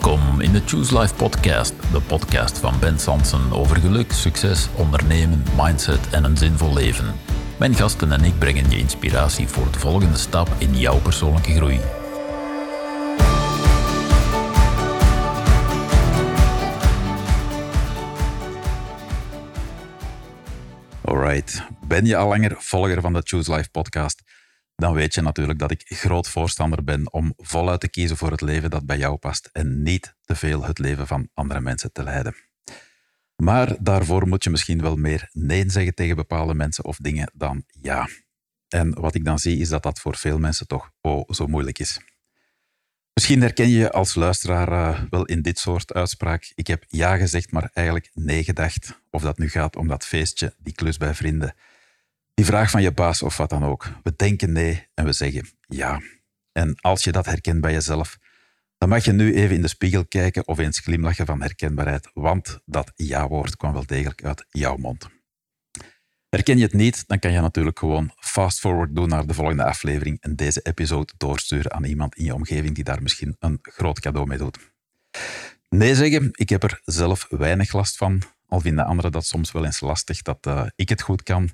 Welkom in de Choose Life podcast, de podcast van Ben Sansen over geluk, succes, ondernemen, mindset en een zinvol leven. Mijn gasten en ik brengen je inspiratie voor de volgende stap in jouw persoonlijke groei. Alright, ben je al langer volger van de Choose Life podcast? Dan weet je natuurlijk dat ik groot voorstander ben om voluit te kiezen voor het leven dat bij jou past en niet te veel het leven van andere mensen te leiden. Maar daarvoor moet je misschien wel meer nee zeggen tegen bepaalde mensen of dingen dan ja. En wat ik dan zie is dat dat voor veel mensen toch oh, zo moeilijk is. Misschien herken je als luisteraar uh, wel in dit soort uitspraak. Ik heb ja gezegd, maar eigenlijk nee gedacht. Of dat nu gaat om dat feestje, die klus bij vrienden die vraag van je baas of wat dan ook. We denken nee en we zeggen ja. En als je dat herkent bij jezelf, dan mag je nu even in de spiegel kijken of eens glimlachen van herkenbaarheid, want dat ja-woord kwam wel degelijk uit jouw mond. Herken je het niet, dan kan je natuurlijk gewoon fast forward doen naar de volgende aflevering en deze episode doorsturen aan iemand in je omgeving die daar misschien een groot cadeau mee doet. Nee zeggen, ik heb er zelf weinig last van, al vinden anderen dat soms wel eens lastig dat uh, ik het goed kan.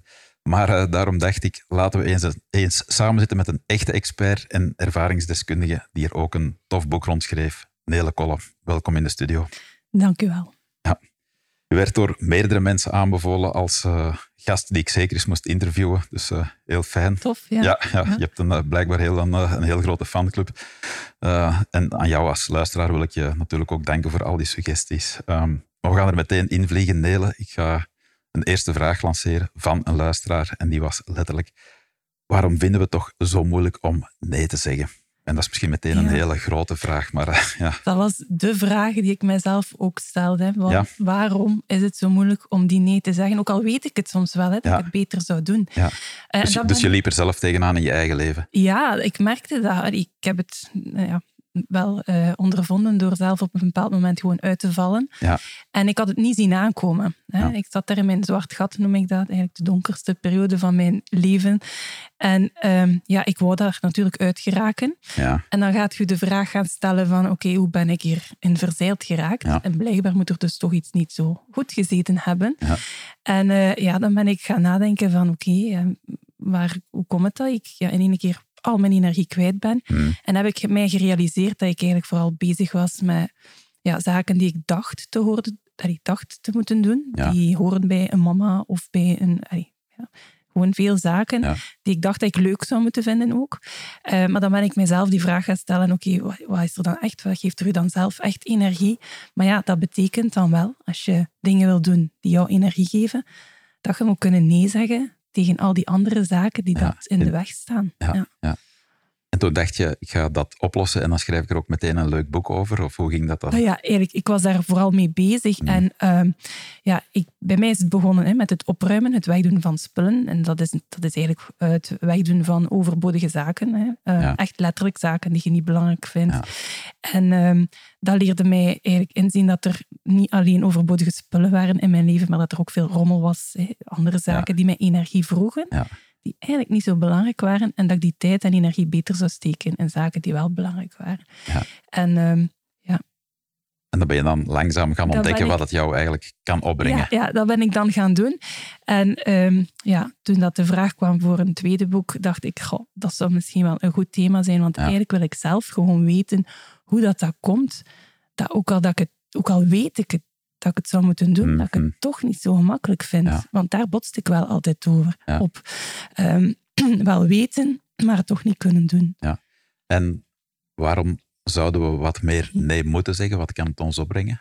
Maar uh, daarom dacht ik, laten we eens, eens samen zitten met een echte expert en ervaringsdeskundige die er ook een tof boek rondschreef. Nele Kolle, welkom in de studio. Dank u wel. Ja. U werd door meerdere mensen aanbevolen als uh, gast die ik zeker eens moest interviewen. Dus uh, heel fijn. Tof, ja. Ja, ja, je hebt een, blijkbaar heel, een, een, heel grote fanclub. en aan jou als luisteraar wil ik je natuurlijk ook danken voor al die suggesties. Um, maar we gaan er meteen in vliegen, Nele. Ik ga een eerste vraag lanceren van een luisteraar. En die was letterlijk: waarom vinden we het toch zo moeilijk om nee te zeggen? En dat is misschien meteen een hele grote vraag, maar uh, ja. Dat was de vraag die ik mijzelf ook stelde. Ja. Waarom is het zo moeilijk om die nee te zeggen? Ook al weet ik het soms wel, hè, dat ik het beter zou doen. Ja. Uh, dus, dus je liep er zelf tegenaan in je eigen leven? Ja, ik merkte dat. Ik heb het nou ja, wel uh, ondervonden door zelf op een bepaald moment gewoon uit te vallen. Ja. En ik had het niet zien aankomen. Hè. Ik zat daar in mijn zwart gat, noem ik dat, eigenlijk de donkerste periode van mijn leven. En um, ja, ik wou daar natuurlijk uit geraken. Ja. En dan gaat je de vraag gaan stellen van, oké, hoe ben ik hier in verzeild geraakt? En blijkbaar moet er dus toch iets niet zo goed gezeten hebben. En uh, ja, dan ben ik gaan nadenken van, oké, okay, uh, hoe komt het dat ik ja, in één keer al mijn energie kwijt ben. Hmm. En heb ik mij gerealiseerd dat ik eigenlijk vooral bezig was met ja, zaken die ik dacht te horen, dat ik dacht te moeten doen. Die horen bij een mama of bij een... ja, gewoon veel zaken die ik dacht dat ik leuk zou moeten vinden ook. Uh, maar dan ben ik mezelf die vraag gaan stellen, oké, wat, is er dan echt? Wat geeft er u dan zelf echt energie? Maar ja, dat betekent dan wel, als je dingen wil doen die jou energie geven, dat je moet kunnen nee zeggen tegen al die andere zaken die dat in de weg staan. Ja, ja. En toen dacht je, ik ga dat oplossen en dan schrijf ik er ook meteen een leuk boek over? Of hoe ging dat dan? Nou ja, eigenlijk, ik was daar vooral mee bezig. Mm. En uh, ja, ik, bij mij is het begonnen hè, met het opruimen, het wegdoen van spullen. En dat is, dat is eigenlijk het wegdoen van overbodige zaken. Hè. Uh, Echt letterlijk zaken die je niet belangrijk vindt. Ja. En uh, dat leerde mij eigenlijk inzien dat er niet alleen overbodige spullen waren in mijn leven, maar dat er ook veel rommel was. Hè. Andere zaken die mij energie vroegen die eigenlijk niet zo belangrijk waren en dat ik die tijd en energie beter zou steken in zaken die wel belangrijk waren. Ja. En um, ja. En dan ben je dan langzaam gaan ontdekken wat het jou eigenlijk kan opbrengen. Ja, ja, dat ben ik dan gaan doen. En um, ja, toen dat de vraag kwam voor een tweede boek, dacht ik, goh, dat zou misschien wel een goed thema zijn, want eigenlijk wil ik zelf gewoon weten hoe dat, dat komt. Dat ook al, dat ik het, ook al weet ik het dat ik het zou moeten doen, dat ik het mhm. toch niet zo gemakkelijk vind. Want daar botste ik wel altijd over. Op um, wel weten, maar het toch niet kunnen doen. Ja. En waarom zouden we wat meer nee moeten zeggen? Wat kan het ons opbrengen?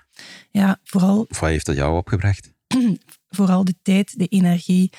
Ja, vooral... Of wat heeft het jou opgebracht? vooral de tijd, de energie,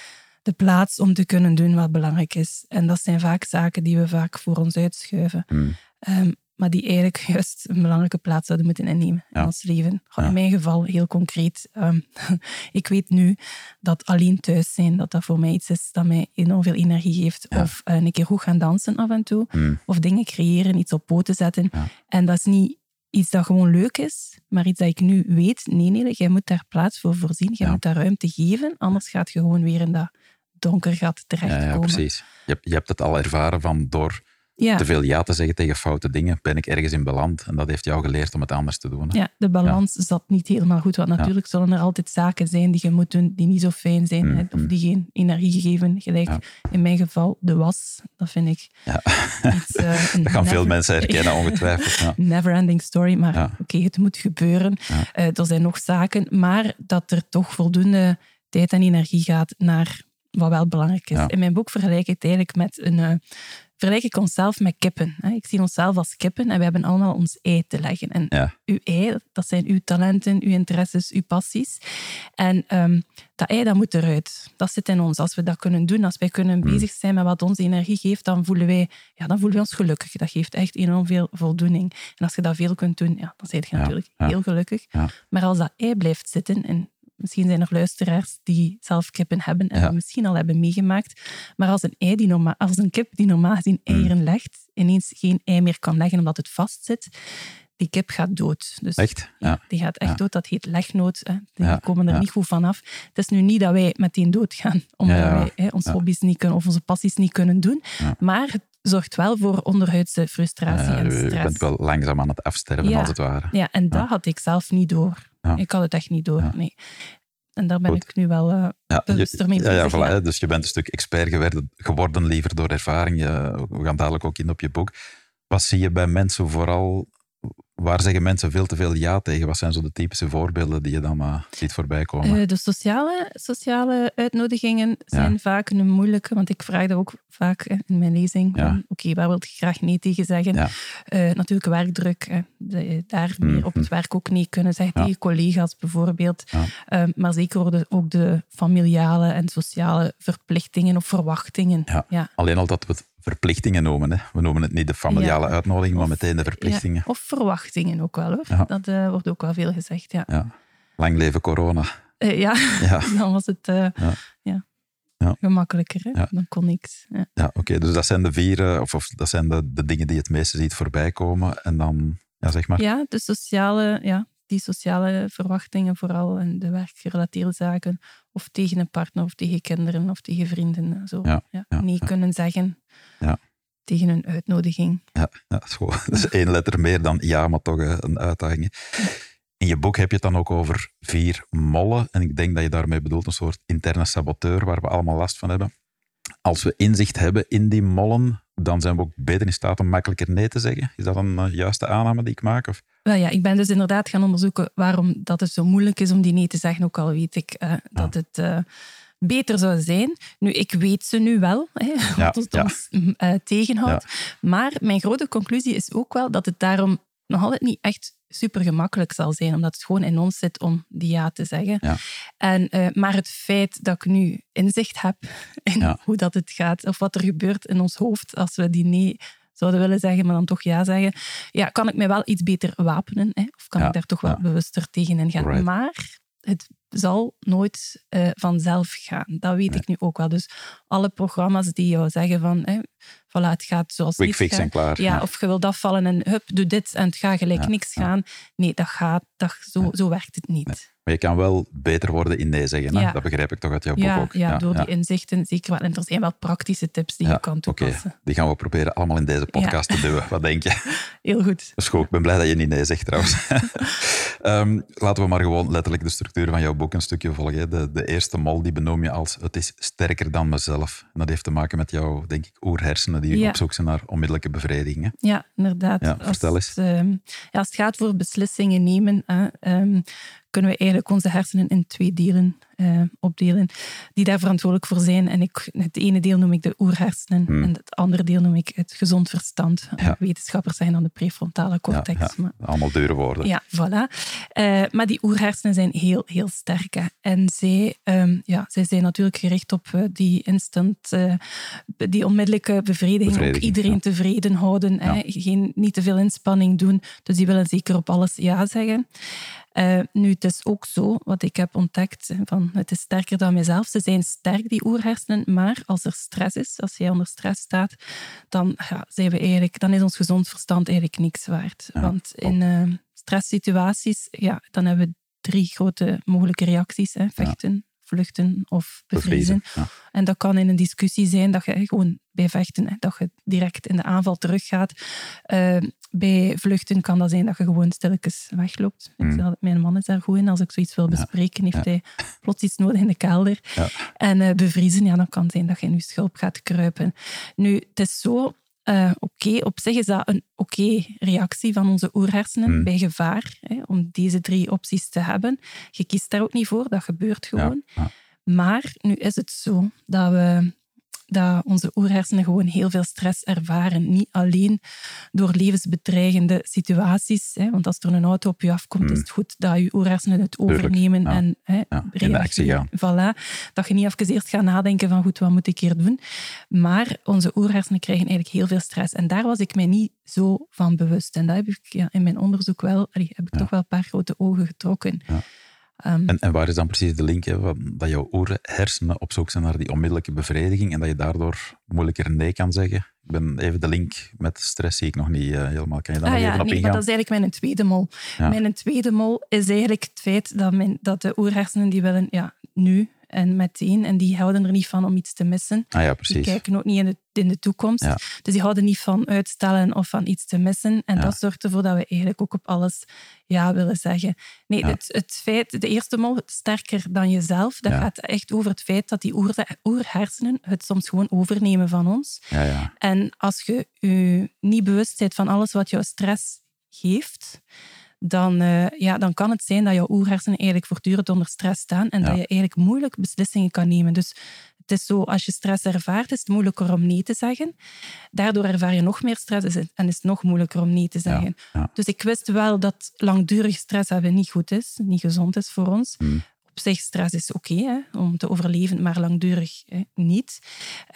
de plaats om te kunnen doen wat belangrijk is. En dat zijn vaak zaken die we vaak voor ons uitschuiven. Mm. Um, maar die eigenlijk juist een belangrijke plaats zouden moeten innemen in ons leven. In mijn geval heel concreet. Um, ik weet nu dat alleen thuis zijn, dat dat voor mij iets is dat mij enorm veel energie geeft. Of uh, een keer goed gaan dansen af en toe. Hmm. Of dingen creëren, iets op poten zetten. En dat is niet iets dat gewoon leuk is, maar iets dat ik nu weet. Nee, nee, jij moet daar plaats voor voorzien. Jij moet daar ruimte geven, anders gaat je gewoon weer in dat donker gat terechtkomen. Ja, precies. Je hebt, je hebt het al ervaren van door te veel ja te zeggen tegen foute dingen, ben ik ergens in beland. En dat heeft jou geleerd om het anders te doen. Hè? Ja, de balans zat niet helemaal goed. Want natuurlijk zullen er altijd zaken zijn die je moet doen die niet zo fijn zijn. Mm, of mm. die geen energie geven. Gelijk in mijn geval de was. Dat vind ik iets... Uh, dat gaan veel mensen herkennen, ongetwijfeld. Never ending story. Maar oké, het moet gebeuren. Uh, er zijn nog zaken. Maar dat er toch voldoende tijd en energie gaat naar wat wel belangrijk is. In mijn boek vergelijk ik het eigenlijk met een... Vergelijk ik onszelf met kippen. Ik zie onszelf als kippen en we hebben allemaal ons ei te leggen. En uw ei, dat zijn uw talenten, uw interesses, uw passies. En um, dat ei, dat moet eruit. Dat zit in ons. Als we dat kunnen doen, als wij kunnen hmm. bezig zijn met wat ons energie geeft, dan voelen wij, ja, dan voelen wij ons gelukkig. Dat geeft echt enorm veel voldoening. En als je dat veel kunt doen, ja, dan ben je natuurlijk heel gelukkig. Maar als dat ei blijft zitten en Misschien zijn er luisteraars die zelf kippen hebben en ja. misschien al hebben meegemaakt. Maar als een, ei die normaal, als een kip die normaal gezien mm. eieren legt, ineens geen ei meer kan leggen omdat het vastzit, die kip gaat dood. Dus, echt? Ja. Die gaat echt dood. Dat heet legnood. Hè. Die komen er niet goed vanaf. Het is nu niet dat wij meteen doodgaan, omdat wij hè, onze hobby's niet kunnen of onze passies niet kunnen doen. Maar het zorgt wel voor onderhuidse frustratie en stress. Je bent wel langzaam aan het afsterven, als het ware. Ja, en dat had ik zelf niet door. Ik had het echt niet door, nee. En daar ben ik nu wel uh, ja, bewuster mee bezig. Ja, ja, dus je bent een stuk expert geworden, geworden liever door ervaring. we gaan dadelijk ook in op je boek. Wat zie je bij mensen vooral Waar zeggen mensen veel te veel ja tegen? Wat zijn zo de typische voorbeelden die je dan uh, ziet voorbij komen? Uh, de sociale, sociale uitnodigingen zijn vaak een moeilijke, want ik vraag dat ook vaak in mijn lezing. Oké, waar wil je graag nee tegen zeggen? Uh, natuurlijk werkdruk. daar meer mm, op het werk ook nee kunnen zeggen tegen collega's bijvoorbeeld. Ehm, maar zeker ook de familiale en sociale verplichtingen of verwachtingen. Ja. Alleen al dat we het verplichtingen noemen. Hè. We noemen het niet de familiale uitnodiging, maar meteen de verplichtingen. of verwachtingen ook wel. Hoor. Dat uh, wordt ook wel veel gezegd. Ja. Lang leven corona. Uh, ja. dan was het uh, ja. gemakkelijker. Hè? Dan kon niks. Ja, oké. Dus dat zijn de vier, of, of dat zijn de, de dingen die het meeste ziet voorbij komen. En dan, ja, zeg maar. Ja, de sociale, ja, die sociale verwachtingen vooral en de werkgerelateerde zaken. Of tegen een partner, of tegen kinderen, of tegen vrienden. Zo. Ja, nee kunnen zeggen tegen een uitnodiging. Ja, ja dat is één letter meer dan ja, maar toch een uitdaging. In je boek heb je het dan ook over vier mollen. En ik denk dat je daarmee bedoelt een soort interne saboteur waar we allemaal last van hebben. Als we inzicht hebben in die mollen, dan zijn we ook beter in staat om makkelijker nee te zeggen. Is dat een uh, juiste aanname die ik maak? Of? Wel ja, ik ben dus inderdaad gaan onderzoeken waarom dat het zo moeilijk is om die nee te zeggen. Ook al weet ik uh, dat het... Uh, beter zou zijn. Nu, ik weet ze nu wel, hè, wat het ons uh, tegenhoudt. Maar mijn grote conclusie is ook wel dat het daarom nog altijd niet echt super gemakkelijk zal zijn, omdat het gewoon in ons zit om die ja te zeggen. Ja. En, uh, maar het feit dat ik nu inzicht heb in hoe dat het gaat, of wat er gebeurt in ons hoofd als we die nee zouden willen zeggen, maar dan toch ja zeggen, ja, kan ik me wel iets beter wapenen, hè? of kan ik daar toch wel bewuster tegen in gaan. Maar het zal nooit uh, vanzelf gaan. Dat weet ik nu ook wel. Dus alle programma's die jou zeggen van, hè, voilà, het gaat zoals Quick fix en klaar. Ja, of je wilt afvallen en hup, doe dit en het gaat gelijk niks gaan. Nee, dat gaat, dat, zo, zo werkt het niet. Maar je kan wel beter worden in nee zeggen. Dat begrijp ik toch uit jouw boek ook. Ja, door die inzichten zeker wel. En er zijn wel praktische tips die je kan toepassen. Okay. Die gaan we proberen allemaal in deze podcast te doen. Wat denk je? Heel goed. Goed, ik ben blij dat je niet nee zegt trouwens. um, laten we maar gewoon letterlijk de structuur van jouw boek een stukje volgen. De, de eerste mol die benoem je als het is sterker dan mezelf. En dat heeft te maken met jouw, denk ik, oerhersenen die op zoek zijn naar onmiddellijke bevrediging. Ja, inderdaad. Ja, vertel eens. Als, ehm, ja, als het gaat voor beslissingen nemen, hè, um, kunnen we eigenlijk onze hersenen in twee delen uh, opdelen, die daar verantwoordelijk voor zijn. En ik, het ene deel noem ik de oerhersenen hmm. en het andere deel noem ik het gezond verstand. Wetenschappers zijn dan de prefrontale cortex. Ja, maar, allemaal dure woorden. Ja, voilà. Uh, maar die oerhersenen zijn heel, heel sterk. En zij, um, ja, zij zijn natuurlijk gericht op uh, die instant, die onmiddellijke bevrediging, bevrediging ook iedereen tevreden houden. Hè? Geen, niet te veel inspanning doen. Dus die willen zeker op alles ja zeggen. Uh, nu, het is ook zo, wat ik heb ontdekt, van het is sterker dan mezelf. Ze zijn sterk, die oerhersenen, maar als er stress is, als jij onder stress staat, dan, ja, zijn we eigenlijk, dan is ons gezond verstand eigenlijk niks waard. Want in uh, stresssituaties, ja, dan hebben we drie grote mogelijke reacties. Hè. Vechten, vluchten of bevriezen. En dat kan in een discussie zijn dat je gewoon bij vechten, dat je direct in de aanval teruggaat. Uh, bij vluchten kan dat zijn dat je gewoon stilletjes wegloopt. Mm. mijn man is daar goed in. Als ik zoiets wil bespreken, heeft hij plots iets nodig in de kelder. En uh, bevriezen, ja, dan kan het zijn dat je in je schulp gaat kruipen. Nu, het is zo uh, oké, op zich is dat een oké reactie van onze oerhersenen hmm. bij gevaar, hè, om deze drie opties te hebben. Je kiest daar ook niet voor, dat gebeurt gewoon. Maar nu is het zo dat we dat onze oerhersenen gewoon heel veel stress ervaren. Niet alleen door levensbedreigende situaties, hè, want als er een auto op je afkomt, is het goed dat je oerhersenen het overnemen en hè, reageren. Voilà, dat je niet even eerst gaat nadenken van goed, wat moet ik hier doen? Maar onze oerhersenen krijgen eigenlijk heel veel stress. En daar was ik mij niet zo van bewust. En dat heb ik ja, in mijn onderzoek wel, allee, heb ik toch wel een paar grote ogen getrokken. Ehm, en, en, waar is dan precies de link? Hè, dat jouw oorhersenen op zoek zijn naar die onmiddellijke bevrediging en dat je daardoor moeilijker nee kan zeggen? Ik ben even de link met stress zie ik nog niet uh, helemaal. Kan je daar ah, nog ja, even nee, ingaan? dat is eigenlijk mijn tweede mol. Mijn tweede mol is eigenlijk het feit dat, mijn, dat de oerhersenen die willen ja, nu en meteen. En die houden er niet van om iets te missen. Ah ja, precies. Die kijken ook niet in de, in de toekomst. Dus die houden niet van uitstellen of van iets te missen. En dat zorgt ervoor dat we eigenlijk ook op alles ja willen zeggen. Nee, het, het feit, de eerste mol, sterker dan jezelf, dat gaat echt over het feit dat die oerhersenen het soms gewoon overnemen van ons. En als je je niet bewust bent van alles wat jouw stress geeft, dan, uh, ja, dan kan het zijn dat jouw oerhersenen eigenlijk voortdurend onder stress staan en dat je eigenlijk moeilijk beslissingen kan nemen. Dus het is zo, als je stress ervaart, is het moeilijker om nee te zeggen. Daardoor ervaar je nog meer stress en is het nog moeilijker om nee te zeggen. Dus ik wist wel dat langdurig stress hebben niet goed is, niet gezond is voor ons. Hmm. Op zich, stress is oké om te overleven, maar langdurig hè, niet.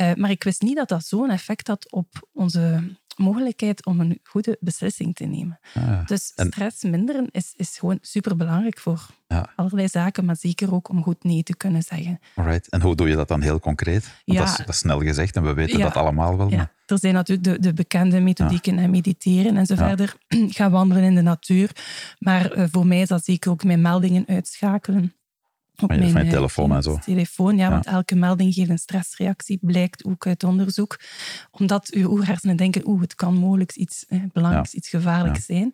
Uh, maar ik wist niet dat dat zo'n effect had op onze mogelijkheid om een goede beslissing te nemen. Ah, dus stress minderen is, is gewoon superbelangrijk voor ja. allerlei zaken, maar zeker ook om goed nee te kunnen zeggen. Alright. En hoe doe je dat dan heel concreet? Want dat, is, dat, is, snel gezegd en we weten dat allemaal wel. Maar... Er zijn natuurlijk de, de bekende methodieken, en mediteren en zo verder. Gaan wandelen in de natuur. Maar uh, voor mij is dat zeker ook mijn meldingen uitschakelen op mijn, mijn, telefoon en zo. Telefoon, ja, want elke melding geeft een stressreactie, blijkt ook uit onderzoek. Omdat uw oerhersenen denken, oeh, het kan mogelijk iets eh, belangrijks, iets gevaarlijks zijn.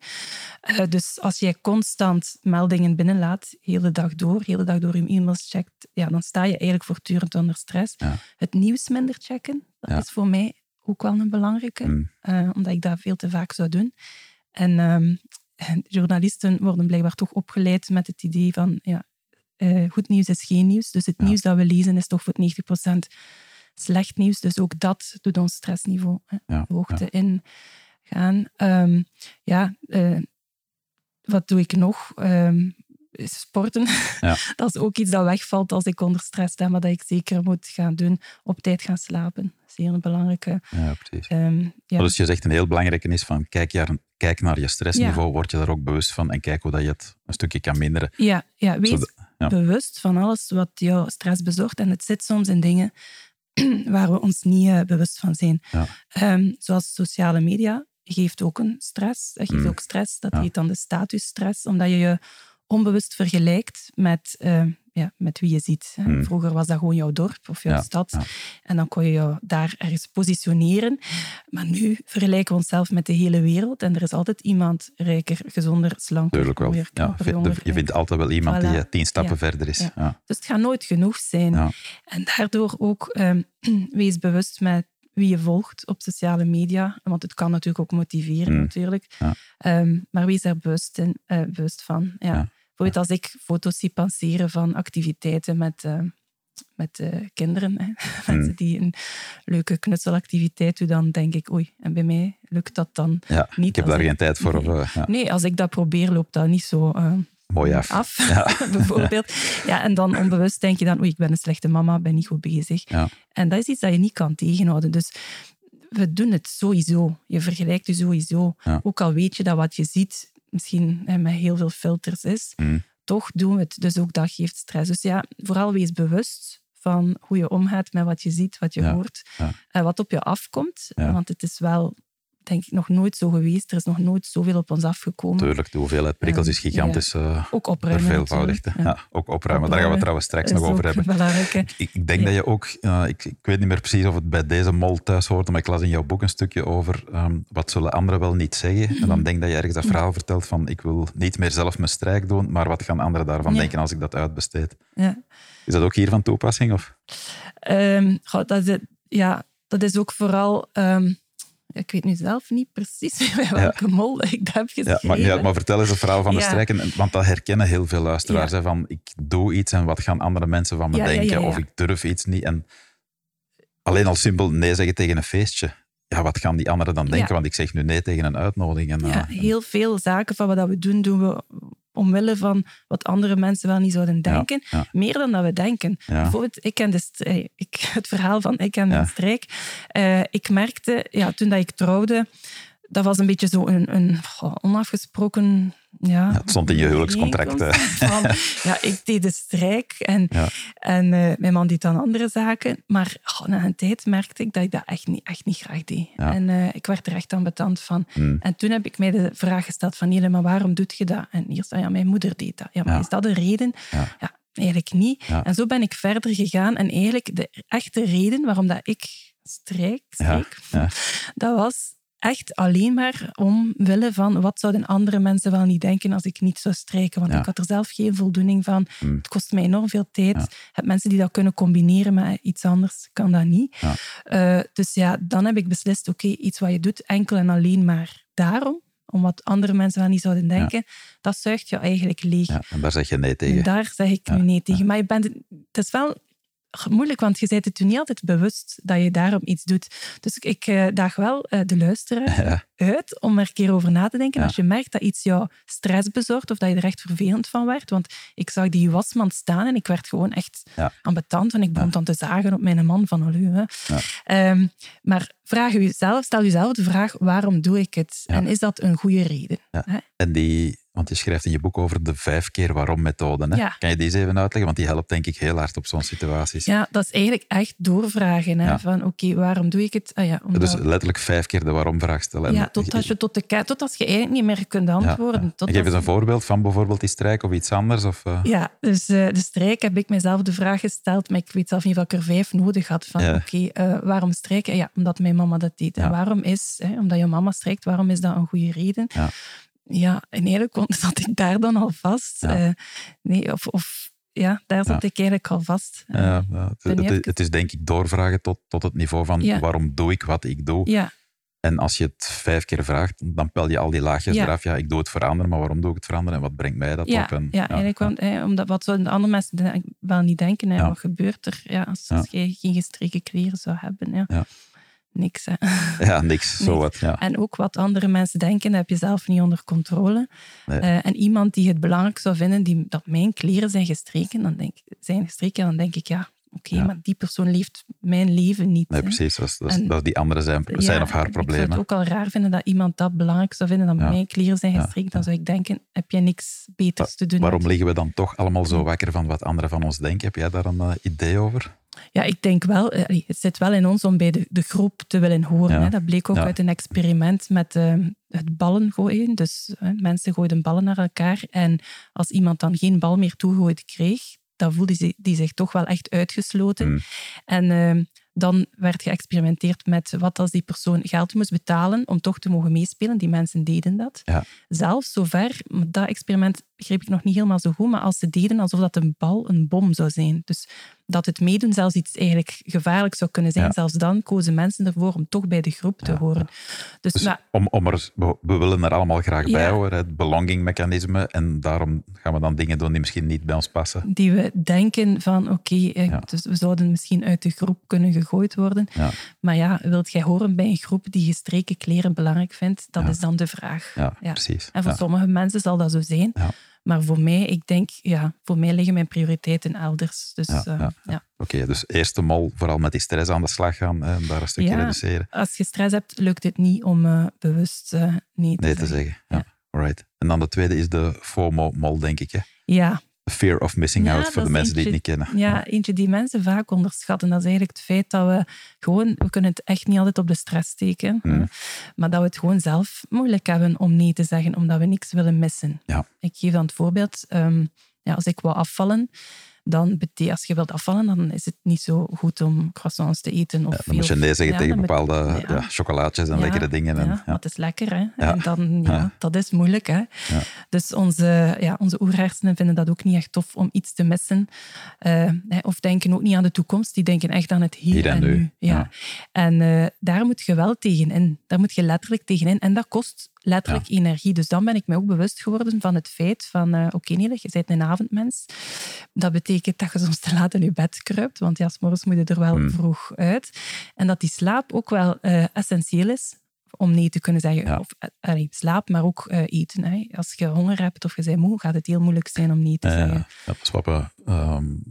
Uh, dus als jij constant meldingen binnenlaat, hele dag door, hele dag door je e-mails checkt, ja, dan sta je eigenlijk voortdurend onder stress. Het nieuws minder checken, dat is voor mij ook wel een belangrijke, mm. uh, omdat ik dat veel te vaak zou doen. En um, journalisten worden blijkbaar toch opgeleid met het idee van ja, uh, goed nieuws is geen nieuws. Dus het nieuws dat we lezen is toch voor 90% slecht nieuws. Dus ook dat doet ons stressniveau ja. hoogte in gaan. Ehm, ja, uh, wat doe ik nog? Um, sporten. Ja. dat is ook iets dat wegvalt als ik onder stress sta, maar dat ik zeker moet gaan doen. Op tijd gaan slapen. Zeer een belangrijke. Ja, precies. Um, ja. Dus je zegt een heel belangrijke is van kijk, naar, kijk naar je stressniveau, word je daar ook bewust van en kijk hoe dat je het een stukje kan minderen. Ja, ja wees bewust van alles wat jou stress bezorgt. En het zit soms in dingen waar we ons niet uh, bewust van zijn. Um, zoals sociale media geeft ook een stress. Dat geeft mm. ook stress. Dat heet dan de statusstress, omdat je je onbewust vergelijkt met, uh, ja, met wie je ziet. Hmm. Vroeger was dat gewoon jouw dorp of jouw stad. En dan kon je je daar ergens positioneren. Maar nu vergelijken we onszelf met de hele wereld. En er is altijd iemand rijker, gezonder, slanker. Tuurlijk wel. ja, je vindt altijd wel iemand die eh, tien stappen verder is. Dus het gaat nooit genoeg zijn. En daardoor ook um, wees bewust met wie je volgt op sociale media. Want het kan natuurlijk ook motiveren, hmm. natuurlijk. Um, maar wees er bewust, in, uh, bewust van. Ja. Bijvoorbeeld als ik foto's zie passeren van activiteiten met, uh, met uh, kinderen, hè. mensen hmm. die een leuke knutselactiviteit doen, dan denk ik, oei, en bij mij lukt dat dan ja, niet. Ik heb daar geen tijd voor. Nee. Of, ja. nee, als ik dat probeer, loopt dat niet zo... Mooi af. af ja. bijvoorbeeld. Ja, en dan onbewust denk je dan, oei, ik ben een slechte mama, ben niet goed bezig. Ja. En dat is iets dat je niet kan tegenhouden. Dus we doen het sowieso. Je vergelijkt je sowieso. Ook al weet je dat wat je ziet misschien hè, met heel veel filters is, mm. toch doen we het. Dus ook dat geeft stress. Dus ja, vooral wees bewust van hoe je omgaat met wat je ziet, wat je hoort, en wat op je afkomt. Want het is wel denk ik nog nooit zo geweest. Er is nog nooit zoveel op ons afgekomen. Tuurlijk, de hoeveelheid prikkels is gigantisch. Ja. ook opruimen. Verveelvoudigd. Ja. ook opruimen. Daar gaan we trouwens straks nog over hebben. Ik, ik, denk dat je ook, ik, ik, weet niet meer precies of het bij deze mol thuis hoort, maar ik las in jouw boek een stukje over um, wat zullen anderen wel niet zeggen. En dan denk dat je ergens dat verhaal vertelt van ik wil niet meer zelf mijn strijk doen, maar wat gaan anderen daarvan denken als ik dat uitbesteed? Is dat ook hier van toepassing? Of? Um, dat is, ja, dat is ook vooral... Um, ik weet nu zelf niet precies welke mol ik dat heb geschreven. Ja, maar, maar vertel eens het verhaal van de strijken, want dat herkennen heel veel luisteraars. Hè, van ik doe iets en wat gaan andere mensen van me denken? Of ik durf iets niet. En alleen al simpel nee zeggen tegen een feestje. Ja, wat gaan die anderen dan denken? Want ik zeg nu nee tegen een uitnodiging. En, ja, uh, heel veel zaken van wat we doen, doen we omwille van wat andere mensen wel niet zouden denken. Meer dan dat we denken. Bijvoorbeeld, ik ken de ik, het verhaal van ik en mijn strijk. Uh, ik merkte, ja, toen dat ik trouwde, dat was een beetje zo een, een onafgesproken ja, het stond in je huwelijkscontract. ja, ik deed de strijk en, en uh, mijn man deed dan andere zaken. Maar oh, na een tijd merkte ik dat ik dat echt niet, echt niet graag deed. En uh, ik werd er echt ambetant van. Hmm. En toen heb ik mij de vraag gesteld van, Nele, maar waarom doet je dat? En eerst zei ja, mijn moeder deed dat. Ja, maar is dat de reden? Ja. eigenlijk niet. En zo ben ik verder gegaan. En eigenlijk de echte reden waarom dat ik strijk, strijk dat was echt alleen maar omwille van wat zouden andere mensen wel niet denken als ik niet zou strijken. Want ik had er zelf geen voldoening van. Hmm. Het kost mij enorm veel tijd. Ja. heb mensen die dat kunnen combineren met iets anders, kan dat niet. Ja. Uh, dus ja, dan heb ik beslist, oké, iets wat je doet enkel en alleen maar daarom, om wat andere mensen wel niet zouden denken, dat zuigt je eigenlijk leeg. Ja, en daar zeg je nee tegen. En daar zeg ik nu nee tegen. Maar je bent, het is wel moeilijk, want je bent het toen niet altijd bewust dat je daarom iets doet. Dus ik uh, daag wel uh, de luisteraar uit om er een keer over na te denken. Als je merkt dat iets jou stress bezorgt of dat je er echt vervelend van werd. Want ik zag die wasmand staan en ik werd gewoon echt ja. ambetant. En ik begon dan te zagen op mijn man van, oh, um, maar vraag jezelf, stel jezelf de vraag, waarom doe ik het? En is dat een goede reden? En die want je schrijft in je boek over de vijf keer waarom methode. Hè? Kan je deze even uitleggen? Want die helpt denk ik heel hard op zo'n situaties. Ja, dat is eigenlijk echt doorvragen. Hè? Van oké, waarom doe ik het? Ah, ja, omdat... Dus letterlijk vijf keer de waarom-vraag stellen. Ja, totdat je, tot de, tot als je eigenlijk niet meer kunt antwoorden. Ja, Geef eens een voorbeeld van bijvoorbeeld die strijk of iets anders. Of, uh... Ja, dus uh, de strijk heb ik mezelf de vraag gesteld, maar ik weet zelf niet ik er vijf nodig had. Van oké, okay, uh, waarom strijken? Ja, omdat mijn mama dat deed. En waarom is, hè, omdat je mama strijkt, waarom is dat een goede reden? Ja, en eigenlijk zat ik daar dan al vast. Ja. Uh, nee, of, of ja, daar zat ik eigenlijk al vast. Ja, het, het, is denk ik doorvragen tot, tot het niveau van waarom doe ik wat ik doe. Ja. En als je het vijf keer vraagt, dan pel je al die laagjes eraf. Ja, ik doe het veranderen, maar waarom doe ik het veranderen en wat brengt mij dat op? En, ja, eigenlijk want, omdat wat zouden andere mensen wel niet denken. Hè, wat gebeurt er ja, als, als je geen gestreken kleren zou hebben? Ja niks. Hè. Ja, niks. Zo wat, ja. En ook wat andere mensen denken, heb je zelf niet onder controle. Uh, en iemand die het belangrijk zou vinden die, dat mijn kleren zijn gestreken, dan denk, zijn gestreken, dan denk ik, ja, oké, maar die persoon leeft mijn leven niet. Nee, precies. Dat is, dat, die andere zijn, zijn of haar problemen. Ik zou het ook al raar vinden dat iemand dat belangrijk zou vinden, dat mijn kleren zijn gestreken. Dan zou ik denken, heb jij niks beters te doen? Waarom liggen we dan toch allemaal zo wakker van wat anderen van ons denken? Heb jij daar een uh, idee over? Ja, ik denk wel, eh, het zit wel in ons om bij de, de groep te willen horen. Hè. Dat bleek ook uit een experiment met uh, het ballen gooien. Dus uh, mensen gooiden ballen naar elkaar. En als iemand dan geen bal meer toegegooid kreeg, dan voelde die zich toch wel echt uitgesloten. Mm. En ehm, dan werd geëxperimenteerd met wat als die persoon geld moest betalen om toch te mogen meespelen. Die mensen deden dat. Ja. Zelfs zover, dat experiment begreep ik nog niet helemaal zo goed, maar als ze deden alsof dat een bal een bom zou zijn. Dus dat het meedoen zelfs iets eigenlijk gevaarlijk zou kunnen zijn. Zelfs dan kozen mensen ervoor om toch bij de groep te horen. Dus, dus om, om er, we willen er allemaal graag bij horen, het belongingmechanisme. En daarom gaan we dan dingen doen die misschien niet bij ons passen. Die we denken van, oké, eh, dus we zouden misschien uit de groep kunnen gegooid worden. Maar ja, wilt jij horen bij een groep die gestreken kleren belangrijk vindt? Dat is dan de vraag. Ja, precies. En voor sommige mensen zal dat zo zijn. Maar voor mij, ik denk, ja, voor mij liggen mijn prioriteiten elders. Dus, ja, uh, ja. Oké, dus eerst de mol vooral met die stress aan de slag gaan en daar een stukje reduceren. Als je stress hebt, lukt het niet om uh, bewust uh, nee te nee te zeggen. Ja. Alright. En dan de tweede is de FOMO-mol, denk ik. Hè? Ja, fear of missing out voor de mensen die het niet kennen. Ja, eentje die mensen vaak onderschatten. Dat is eigenlijk het feit dat we gewoon, we kunnen het echt niet altijd op de stress steken, mm. maar dat we het gewoon zelf moeilijk hebben om nee te zeggen, omdat we niks willen missen. Ja. Ik geef dan het voorbeeld, um, ja, als ik wil afvallen, dan als je wilt afvallen, dan is het niet zo goed om croissants te eten. Of ja, dan moet je nee zeggen tegen bepaalde ja. chocolaatjes en lekkere dingen. En, ja, maar het is lekker, hè. En dan, ja, dat is moeilijk, hè. Dus onze, ja, onze oerhersenen vinden dat ook niet echt tof om iets te missen. Uh, of denken ook niet aan de toekomst. Die denken echt aan het hier, en, nu. Ja. En uh, daar moet je wel tegenin. Daar moet je letterlijk tegenin. En dat kost letterlijk energie. Dus dan ben ik me ook bewust geworden van het feit van, uh, oké okay, je bent een avondmens. Dat betekent dat je soms te laat in je bed kruipt, want ja, s morgens moet je er wel hmm. vroeg uit. En dat die slaap ook wel uh, essentieel is om nee te kunnen zeggen. Of uh, slaap, maar ook uh, eten. Hè. Als je honger hebt of je bent moe, gaat het heel moeilijk zijn om nee te zeggen. Ja, dat is wat we um,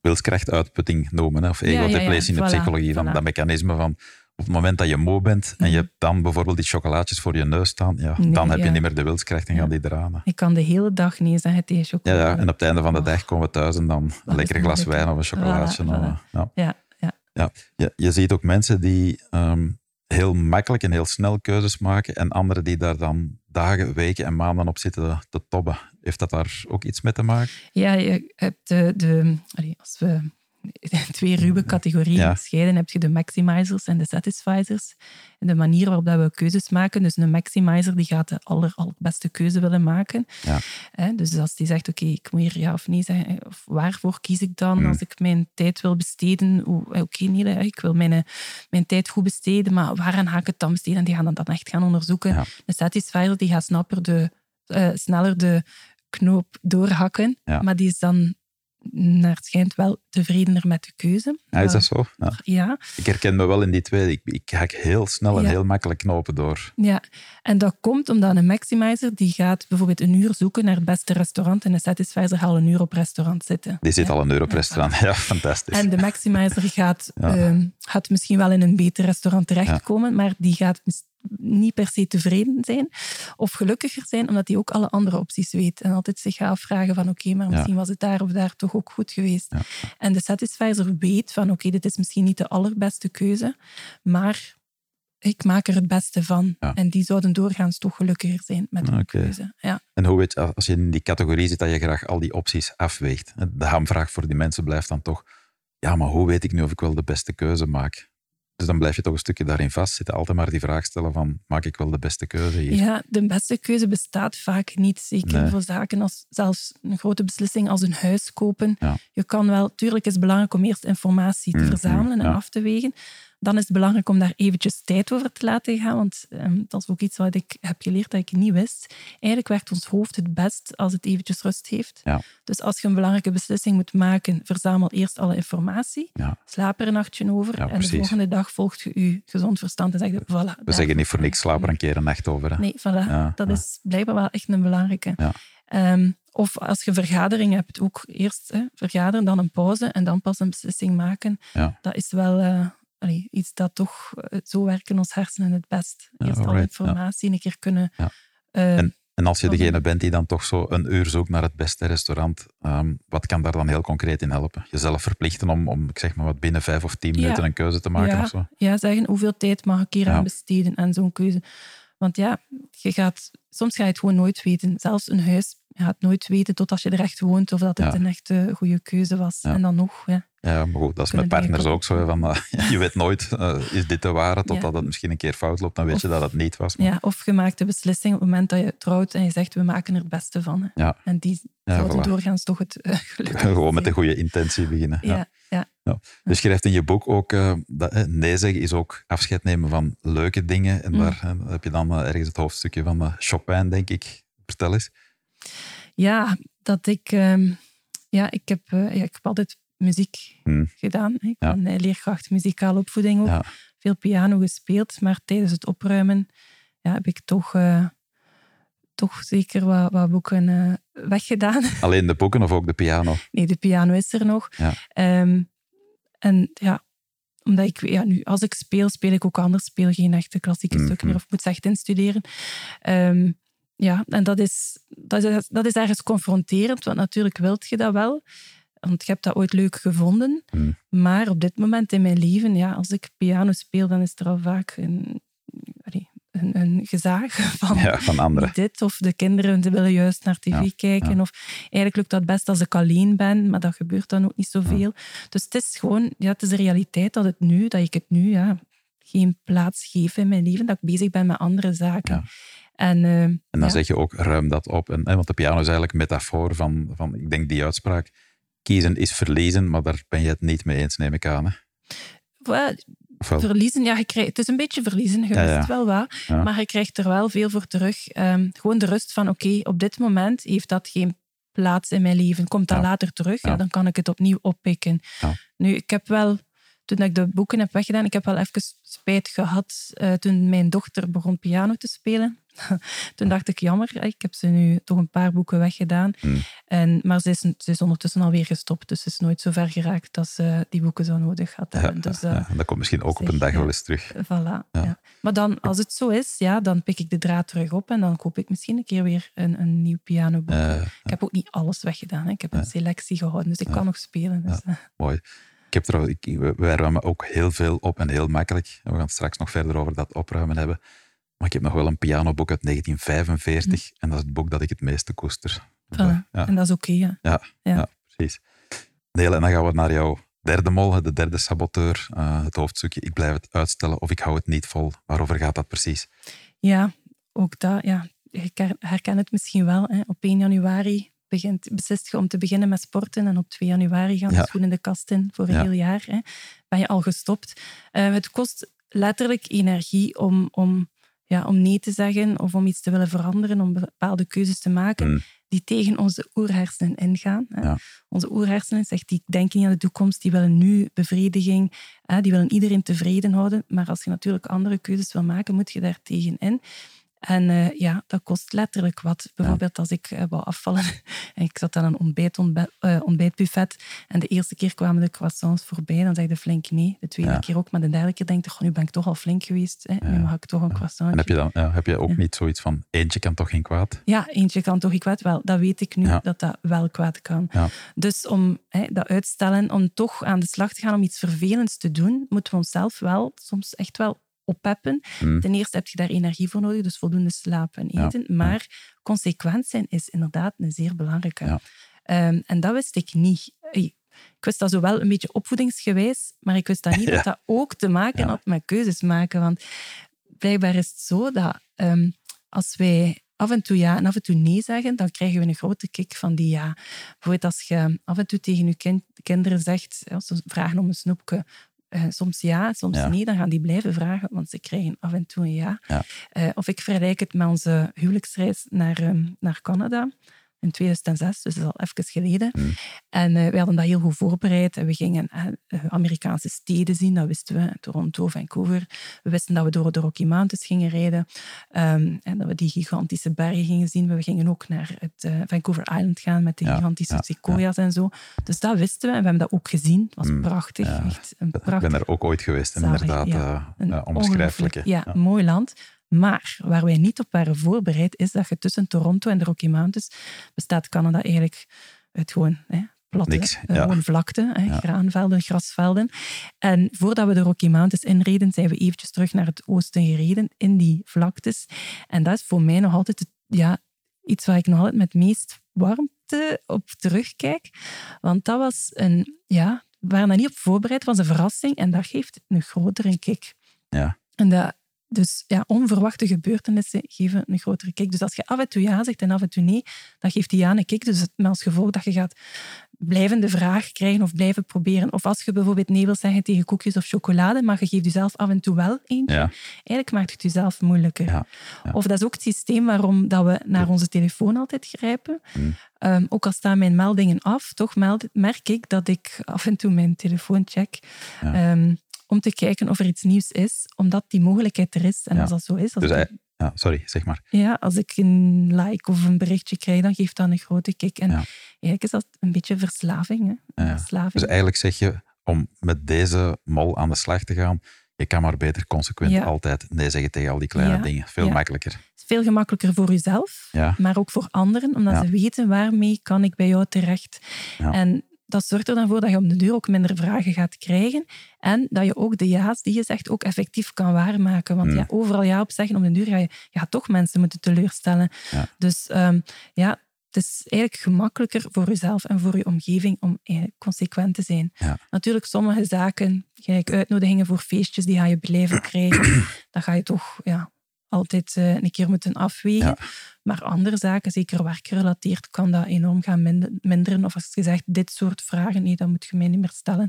wilskrachtuitputting noemen, of ego ja, ja, in de psychologie. Van dat mechanisme van op het moment dat je moe bent en je hebt dan bijvoorbeeld die chocolaatjes voor je neus staan, ja, dan heb je niet meer de wilskracht en gaan die eraan. Ik kan de hele dag nee zeggen tegen chocolade. Ja, ja, en op het einde van de oh. dag komen we thuis en dan een lekker glas wijn of een chocolaatje. ja. Ja, ja. Ja. Je, je ziet ook mensen die ehm, heel makkelijk en heel snel keuzes maken en anderen die daar dan dagen, weken en maanden op zitten te tobben. Heeft dat daar ook iets mee te maken? Ja, je hebt de, de als we twee ruwe categorieën ja. scheiden. heb je de maximizers en de satisfizers. En de manier waarop dat we keuzes maken. Dus een maximizer die gaat de aller, allerbeste keuze willen maken. Ja. dus als die zegt, oké, ik moet hier ja of nee zeggen. Of waarvoor kies ik dan hmm. als ik mijn tijd wil besteden? Oké, nee, ik wil mijn, mijn tijd goed besteden, maar waaraan ga ik het dan besteden? En die gaan dan echt gaan onderzoeken. De satisfizer die gaat snapper de, uh, sneller de knoop doorhakken. Maar die is dan naar het schijnt wel tevredener met de keuze. Ja, is dat zo? Ja. ja. Ik herken me wel in die twee. Ik, ik hak heel snel en heel makkelijk knopen door. Ja, en dat komt omdat een maximizer die gaat bijvoorbeeld een uur zoeken naar het beste restaurant en een satisfizer gaat al een uur op restaurant zitten. Die zit al een uur op restaurant. Ja, fantastisch. En de maximizer gaat, uh, gaat misschien wel in een beter restaurant terechtkomen, maar die gaat niet per se tevreden zijn of gelukkiger zijn, omdat hij ook alle andere opties weet. En altijd zich gaat afvragen van oké, maar misschien was het daar of daar toch ook goed geweest. En de satisfizer weet van oké, dit is misschien niet de allerbeste keuze, maar ik maak er het beste van. En die zouden doorgaans toch gelukkiger zijn met een keuze. Ja. En hoe weet je, als je in die categorie zit, dat je graag al die opties afweegt? De hamvraag voor die mensen blijft dan toch, ja, maar hoe weet ik nu of ik wel de beste keuze maak? Dus dan blijf je toch een stukje daarin vastzitten. Altijd maar die vraag stellen van, maak ik wel de beste keuze hier? Ja, de beste keuze bestaat vaak niet. Zeker voor zaken als zelfs een grote beslissing als een huis kopen. Je kan wel, tuurlijk is het belangrijk om eerst informatie te mm, verzamelen en af te wegen dan is het belangrijk om daar eventjes tijd over te laten gaan. Want ehm, dat is ook iets wat ik heb geleerd dat ik niet wist. Eigenlijk werkt ons hoofd het best als het eventjes rust heeft. Ja. Dus als je een belangrijke beslissing moet maken, verzamel eerst alle informatie. Ja. Slaap er een nachtje over. en de volgende dag volgt je je gezond verstand en zeg je, voilà. We zeggen niet voor niks, slaap er een keer een nacht over. Hè? Nee, voilà. dat is blijkbaar wel echt een belangrijke. Um, of als je vergadering hebt, ook eerst hè, vergaderen, dan een pauze en dan pas een beslissing maken. Dat is wel... Uh, iets dat toch, eh, zo werken ons hersenen het best. Eerst al informatie een keer kunnen... Uh, en, en, als je degene bent die dan toch zo een uur zoekt naar het beste restaurant, um, wat kan daar dan heel concreet in helpen? Jezelf verplichten om, om ik zeg maar wat, binnen vijf of tien minuten een keuze te maken of zo? Ja, zeggen hoeveel tijd mag ik hier aan besteden en zo'n keuze. Want ja, je gaat, soms ga je het gewoon nooit weten. Zelfs een huis je gaat nooit weten tot als je er echt woont of dat het een echte goede keuze was. En dan nog, ja. Ja, maar goed, dat is met partners ook zo. Van, uh, je weet nooit, uh, is dit de ware, totdat het misschien een keer fout loopt, dan weet je dat het niet was. Maar... Ja, of je maakt de beslissing op het moment dat je trouwt en je zegt, we maken er het beste van. Ja. En die zouden doorgaans toch het uh, geluk Gewoon met een goede intentie beginnen. Ja, ja. ja. Dus je schrijft in je boek ook, dat, nee zeggen is ook afscheid nemen van leuke dingen. En mm. daar heb je dan ergens het hoofdstukje van Chopin, denk ik. Vertel eens. Ja, dat ik... Ehm, ja, ik heb, ja, ik heb altijd muziek hmm. gedaan. Ik ben ja. leerkracht muzikale opvoeding ook. Veel piano gespeeld, maar tijdens het opruimen ja, heb ik toch, uh, toch zeker wat, wat boeken weggedaan. Alleen de boeken of ook de piano? Nee, de piano is er nog. Um, en ja, omdat ik, ja, nu, als ik speel, speel ik ook anders. Speel geen echte klassieke mm stukken meer of moet ze echt instuderen. Um, ja, en dat is, dat, is, dat is ergens confronterend, want natuurlijk wilt je dat wel. Want je hebt dat ooit leuk gevonden. Hmm. Maar op dit moment in mijn leven, ja, als ik piano speel, dan is er al vaak een, een, een gezaag van, ja, van anderen. dit. Of de kinderen die willen juist naar tv kijken. Of eigenlijk lukt dat best als ik alleen ben, maar dat gebeurt dan ook niet zoveel. Dus het is gewoon, ja, het is de realiteit dat, het nu, dat ik het nu ja, geen plaats geef in mijn leven, dat ik bezig ben met andere zaken. En, uh, en dan zeg je ook, ruim dat op. En, want de piano is eigenlijk een metafoor van, van, ik denk die uitspraak, kiezen is verliezen, maar daar ben je het niet mee eens, neem ik aan. Hè? Verliezen, ja, je krijgt, het is een beetje verliezen, je ja, het wel waar, maar je krijgt er wel veel voor terug. Um, gewoon de rust van, oké, op dit moment heeft dat geen plaats in mijn leven. Komt dat later terug, ja. dan kan ik het opnieuw oppikken. Nu, ik heb wel toen ik de boeken heb weggedaan, ik heb wel even spijt gehad uh, toen mijn dochter begon piano te spelen. Toen dacht ik, jammer, ik heb ze nu toch een paar boeken weggedaan. Hmm. En, maar ze is, ze is ondertussen alweer gestopt, dus ze is nooit zo ver geraakt dat ze die boeken zo nodig had. Ja, dus, ja, uh, dat komt misschien ook op een dag wel eens terug. Voilà, ja. Maar dan, als het zo is, ja, dan pik ik de draad terug op en dan koop ik misschien een keer weer een, een nieuw pianoboek. ik heb ook niet alles weggedaan, hè. ik heb een selectie gehouden, dus ik kan nog spelen. Dus, uh. Mooi. Ik heb er, ik, we ruimen ook heel veel op en heel makkelijk. We gaan straks nog verder over dat opruimen hebben. Maar ik heb nog wel een pianoboek uit 1945 en dat is het boek dat ik het meeste koester. ja. En dat is oké, ja. ja. Ja, precies. Deel, en dan gaan we naar jouw derde mol, de derde saboteur. Uh, het hoofdstukje Ik blijf het uitstellen of ik hou het niet vol. Waarover gaat dat precies? Ja, ook dat. Ja. Je herkent het misschien wel. Hè. Op 1 januari begint, beslist je om te beginnen met sporten en op 2 januari gaan de ja. schoenen de kast in voor een heel jaar. Hè. Ben je al gestopt. Uh, het kost letterlijk energie om, om ja, om nee te zeggen of om iets te willen veranderen, om bepaalde keuzes te maken mm. die tegen onze oerhersenen ingaan. Hè. Ja. Onze oerhersenen zegt, die denken niet aan de toekomst, die willen nu bevrediging, hè, die willen iedereen tevreden houden. Maar als je natuurlijk andere keuzes wil maken, moet je daar tegen in. En uh, ja, dat kost letterlijk wat. Bijvoorbeeld als ik uh, wou afvallen en ik zat aan een ontbijt, ontbijt, uh, ontbijtbuffet en de eerste keer kwamen de croissants voorbij, dan zei de flink nee. De tweede ja. keer ook, maar de derde keer denk ik, nu ben ik toch al flink geweest. Hè. Nu mag ik toch een croissant. En heb je, dan, heb je ook niet zoiets van, eentje kan toch geen kwaad? Ja, eentje kan toch geen kwaad? Wel, dat weet ik nu, dat dat wel kwaad kan. Dus om hè, dat uitstellen, om toch aan de slag te gaan om iets vervelends te doen, moeten we onszelf wel soms echt wel oppeppen. Mm. Ten eerste heb je daar energie voor nodig, dus voldoende slaap en eten. Ja. Maar consequent zijn is inderdaad een zeer belangrijke. Um, en dat wist ik niet. Ik wist dat zowel een beetje opvoedingsgewijs, maar ik wist dat niet dat dat ook te maken had met keuzes maken. Want blijkbaar is het zo dat um, als wij af en toe ja en af en toe nee zeggen, dan krijgen we een grote kick van die ja. Bijvoorbeeld als je af en toe tegen je kind, kinderen zegt, als ze vragen om een snoepje, uh, soms ja, soms Ja. nee, dan gaan die blijven vragen, want ze krijgen af en toe een ja. Ja. Uh, of ik vergelijk het met onze huwelijksreis naar, um, naar Canada in 2006, dus dat is al even geleden. Mm. En uh, we hadden dat heel goed voorbereid. En we gingen Amerikaanse steden zien, dat wisten we, Toronto, Vancouver. We wisten dat we door de Rocky Mountains gingen rijden um, en dat we die gigantische bergen gingen zien. We gingen ook naar het Vancouver Island gaan met de Ja, gigantische ja, sequoia's en zo. Dus dat wisten we en we hebben dat ook gezien. Het was Mm, prachtig, echt een Ik prachtig ben er ook ooit geweest en inderdaad ja. Een onbeschrijfelijke. ongelooflijk- Ja, mooi land. Maar waar wij niet op waren voorbereid, is dat je tussen Toronto en de Rocky Mountains bestaat Canada eigenlijk uit gewoon hè, platte, Niks, eh, ja. gewoon vlakte, hè, Ja. graanvelden, grasvelden. En voordat we de Rocky Mountains inreden, zijn we eventjes terug naar het oosten gereden, in die vlaktes. En dat is voor mij nog altijd ja, iets waar ik nog altijd met meest warmte op terugkijk. Want dat was een, ja, we waren daar niet op voorbereid, was een verrassing en dat geeft een grotere kick. Ja. En dat, dus ja, onverwachte gebeurtenissen geven een grotere kick. Dus als je af en toe ja zegt en af en toe nee, dan geeft die ja een kick. Dus het, met als gevolg dat je gaat blijvende vraag krijgen of blijven proberen. Of als je bijvoorbeeld nee wil zeggen tegen koekjes of chocolade, maar je geeft jezelf af en toe wel eentje. Ja. Eigenlijk maakt het jezelf moeilijker. Ja, ja. Of dat is ook het systeem waarom dat we naar onze telefoon altijd grijpen. Hmm. Um, ook al staan mijn meldingen af, toch meld, merk ik dat ik af en toe mijn telefoon check. Ja. Um, om te kijken of er iets nieuws is, omdat die mogelijkheid er is. En Ja. als dat zo is, als, Dus ik, ja, sorry, zeg maar. ja, als ik een like of een berichtje krijg, dan geeft dat een grote kick. En Ja. eigenlijk is dat een beetje verslaving. Hè? Ja. Verslaving. Dus eigenlijk zeg je, om met deze mol aan de slag te gaan, Je kan maar beter consequent altijd nee zeggen tegen al die kleine dingen. Veel makkelijker. Het is veel gemakkelijker voor jezelf, maar ook voor anderen, omdat ze weten waarmee kan ik bij jou terecht. En dat zorgt er dan voor dat je op de deur ook minder vragen gaat krijgen en dat je ook de ja's die je zegt ook effectief kan waarmaken. Want mm. ja, overal ja op zeggen, op de deur ga je ja, toch mensen moeten teleurstellen. Dus um, ja, het is eigenlijk gemakkelijker voor jezelf en voor je omgeving om consequent te zijn. Natuurlijk, sommige zaken, gelijk uitnodigingen voor feestjes, die ga je beleven krijgen. Dat ga je toch ja, altijd uh, een keer moeten afwegen. Maar andere zaken, zeker werkgerelateerd, kan dat enorm gaan minderen. Of als je zegt, dit soort vragen, nee, dat moet je mij niet meer stellen.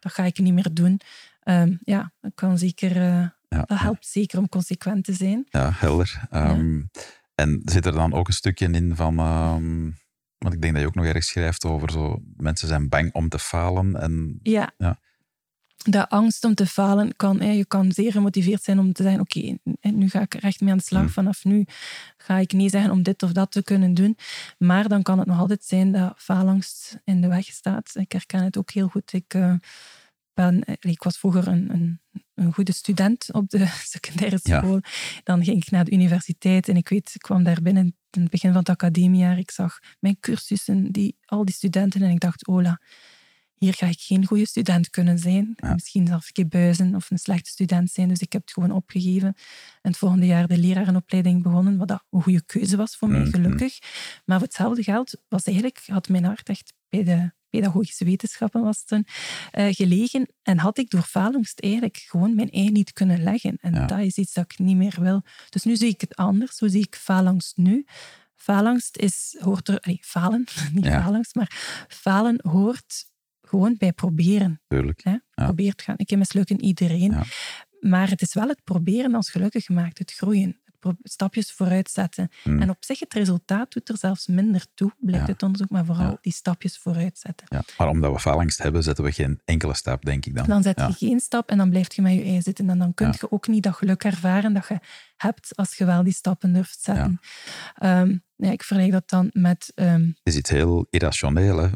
Dat ga ik niet meer doen. Um, ja, dat kan zeker... Uh, dat helpt zeker om consequent te zijn. Ja, helder. Um, en zit er dan ook een stukje in van... Um, want ik denk dat je ook nog ergens schrijft over zo... Mensen zijn bang om te falen. En, ja. De angst om te falen kan... Je kan zeer gemotiveerd zijn om te zeggen... Oké, nu ga ik er echt mee aan de slag. Hmm. Vanaf nu ga ik nee zeggen om dit of dat te kunnen doen. Maar dan kan het nog altijd zijn dat faalangst in de weg staat. Ik herken het ook heel goed. Ik... Uh, ben, eh, ik was vroeger een, een, een, goede student op de secundaire school. Dan ging ik naar de universiteit en ik weet, ik kwam daar binnen in het begin van het academiejaar. Ik zag mijn cursussen, die, al die studenten en ik dacht, Ola, hier ga ik geen goede student kunnen zijn. Misschien zelfs een buizen of een slechte student zijn. Dus ik heb het gewoon opgegeven. En het volgende jaar de lerarenopleiding begonnen, wat dat een goede keuze was voor mij, mm-hmm. gelukkig. Maar voor hetzelfde geld was eigenlijk, had mijn hart echt bij de pedagogische wetenschappen was toen, uh, gelegen. En had ik door faalangst eigenlijk gewoon mijn ei niet kunnen leggen. En dat is iets dat ik niet meer wil. Dus nu zie ik het anders. Hoe zie ik faalangst nu? Faalangst is, hoort er... Nee, falen, niet ja. faalangst, maar falen hoort gewoon bij proberen. Tuurlijk. Hè? Probeert gaan. Ik heb mislukken iedereen. Maar het is wel het proberen als gelukkig gemaakt, het groeien stapjes vooruit zetten. Hmm. En op zich, het resultaat doet er zelfs minder toe, blijkt het onderzoek, maar vooral die stapjes vooruit zetten. Ja. Maar omdat we faalangst hebben, zetten we geen enkele stap, denk ik dan. Dan zet je geen stap en dan blijf je met je ei zitten. En dan kun je ook niet dat geluk ervaren dat je hebt als je wel die stappen durft zetten. Ja. Um, ja, ik vergelijk dat dan met... Um... Het is iets heel irrationeel. Hè?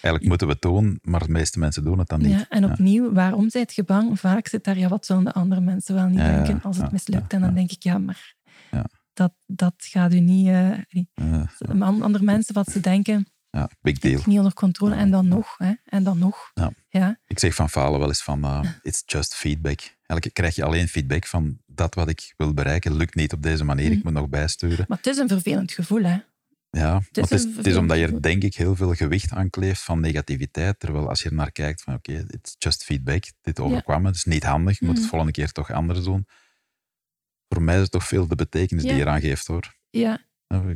Eigenlijk moeten we het doen, maar de meeste mensen doen het dan niet. Ja, en opnieuw, waarom zijt je bang? Vaak zit daar, ja, wat zullen de andere mensen wel niet denken als het mislukt? En dan denk ik, ja, maar dat, dat gaat u niet... Uh, andere mensen, wat ze denken... Ja, big deal. Niet onder controle. En dan nog. Hè? En dan nog. Ja. ja. Ik zeg van falen wel eens van, uh, it's just feedback. Eigenlijk krijg je alleen feedback van dat wat ik wil bereiken, lukt niet op deze manier, ik mm. moet nog bijsturen. Maar het is een vervelend gevoel, hè? Ja, het is, het is, het is omdat je er denk ik heel veel gewicht aan kleeft van negativiteit. Terwijl als je er naar kijkt van oké, okay, it's just feedback, dit overkwam me, het is niet handig, je moet het mm. volgende keer toch anders doen voor mij is het toch veel de betekenis die je eraan geeft, hoor. Ja.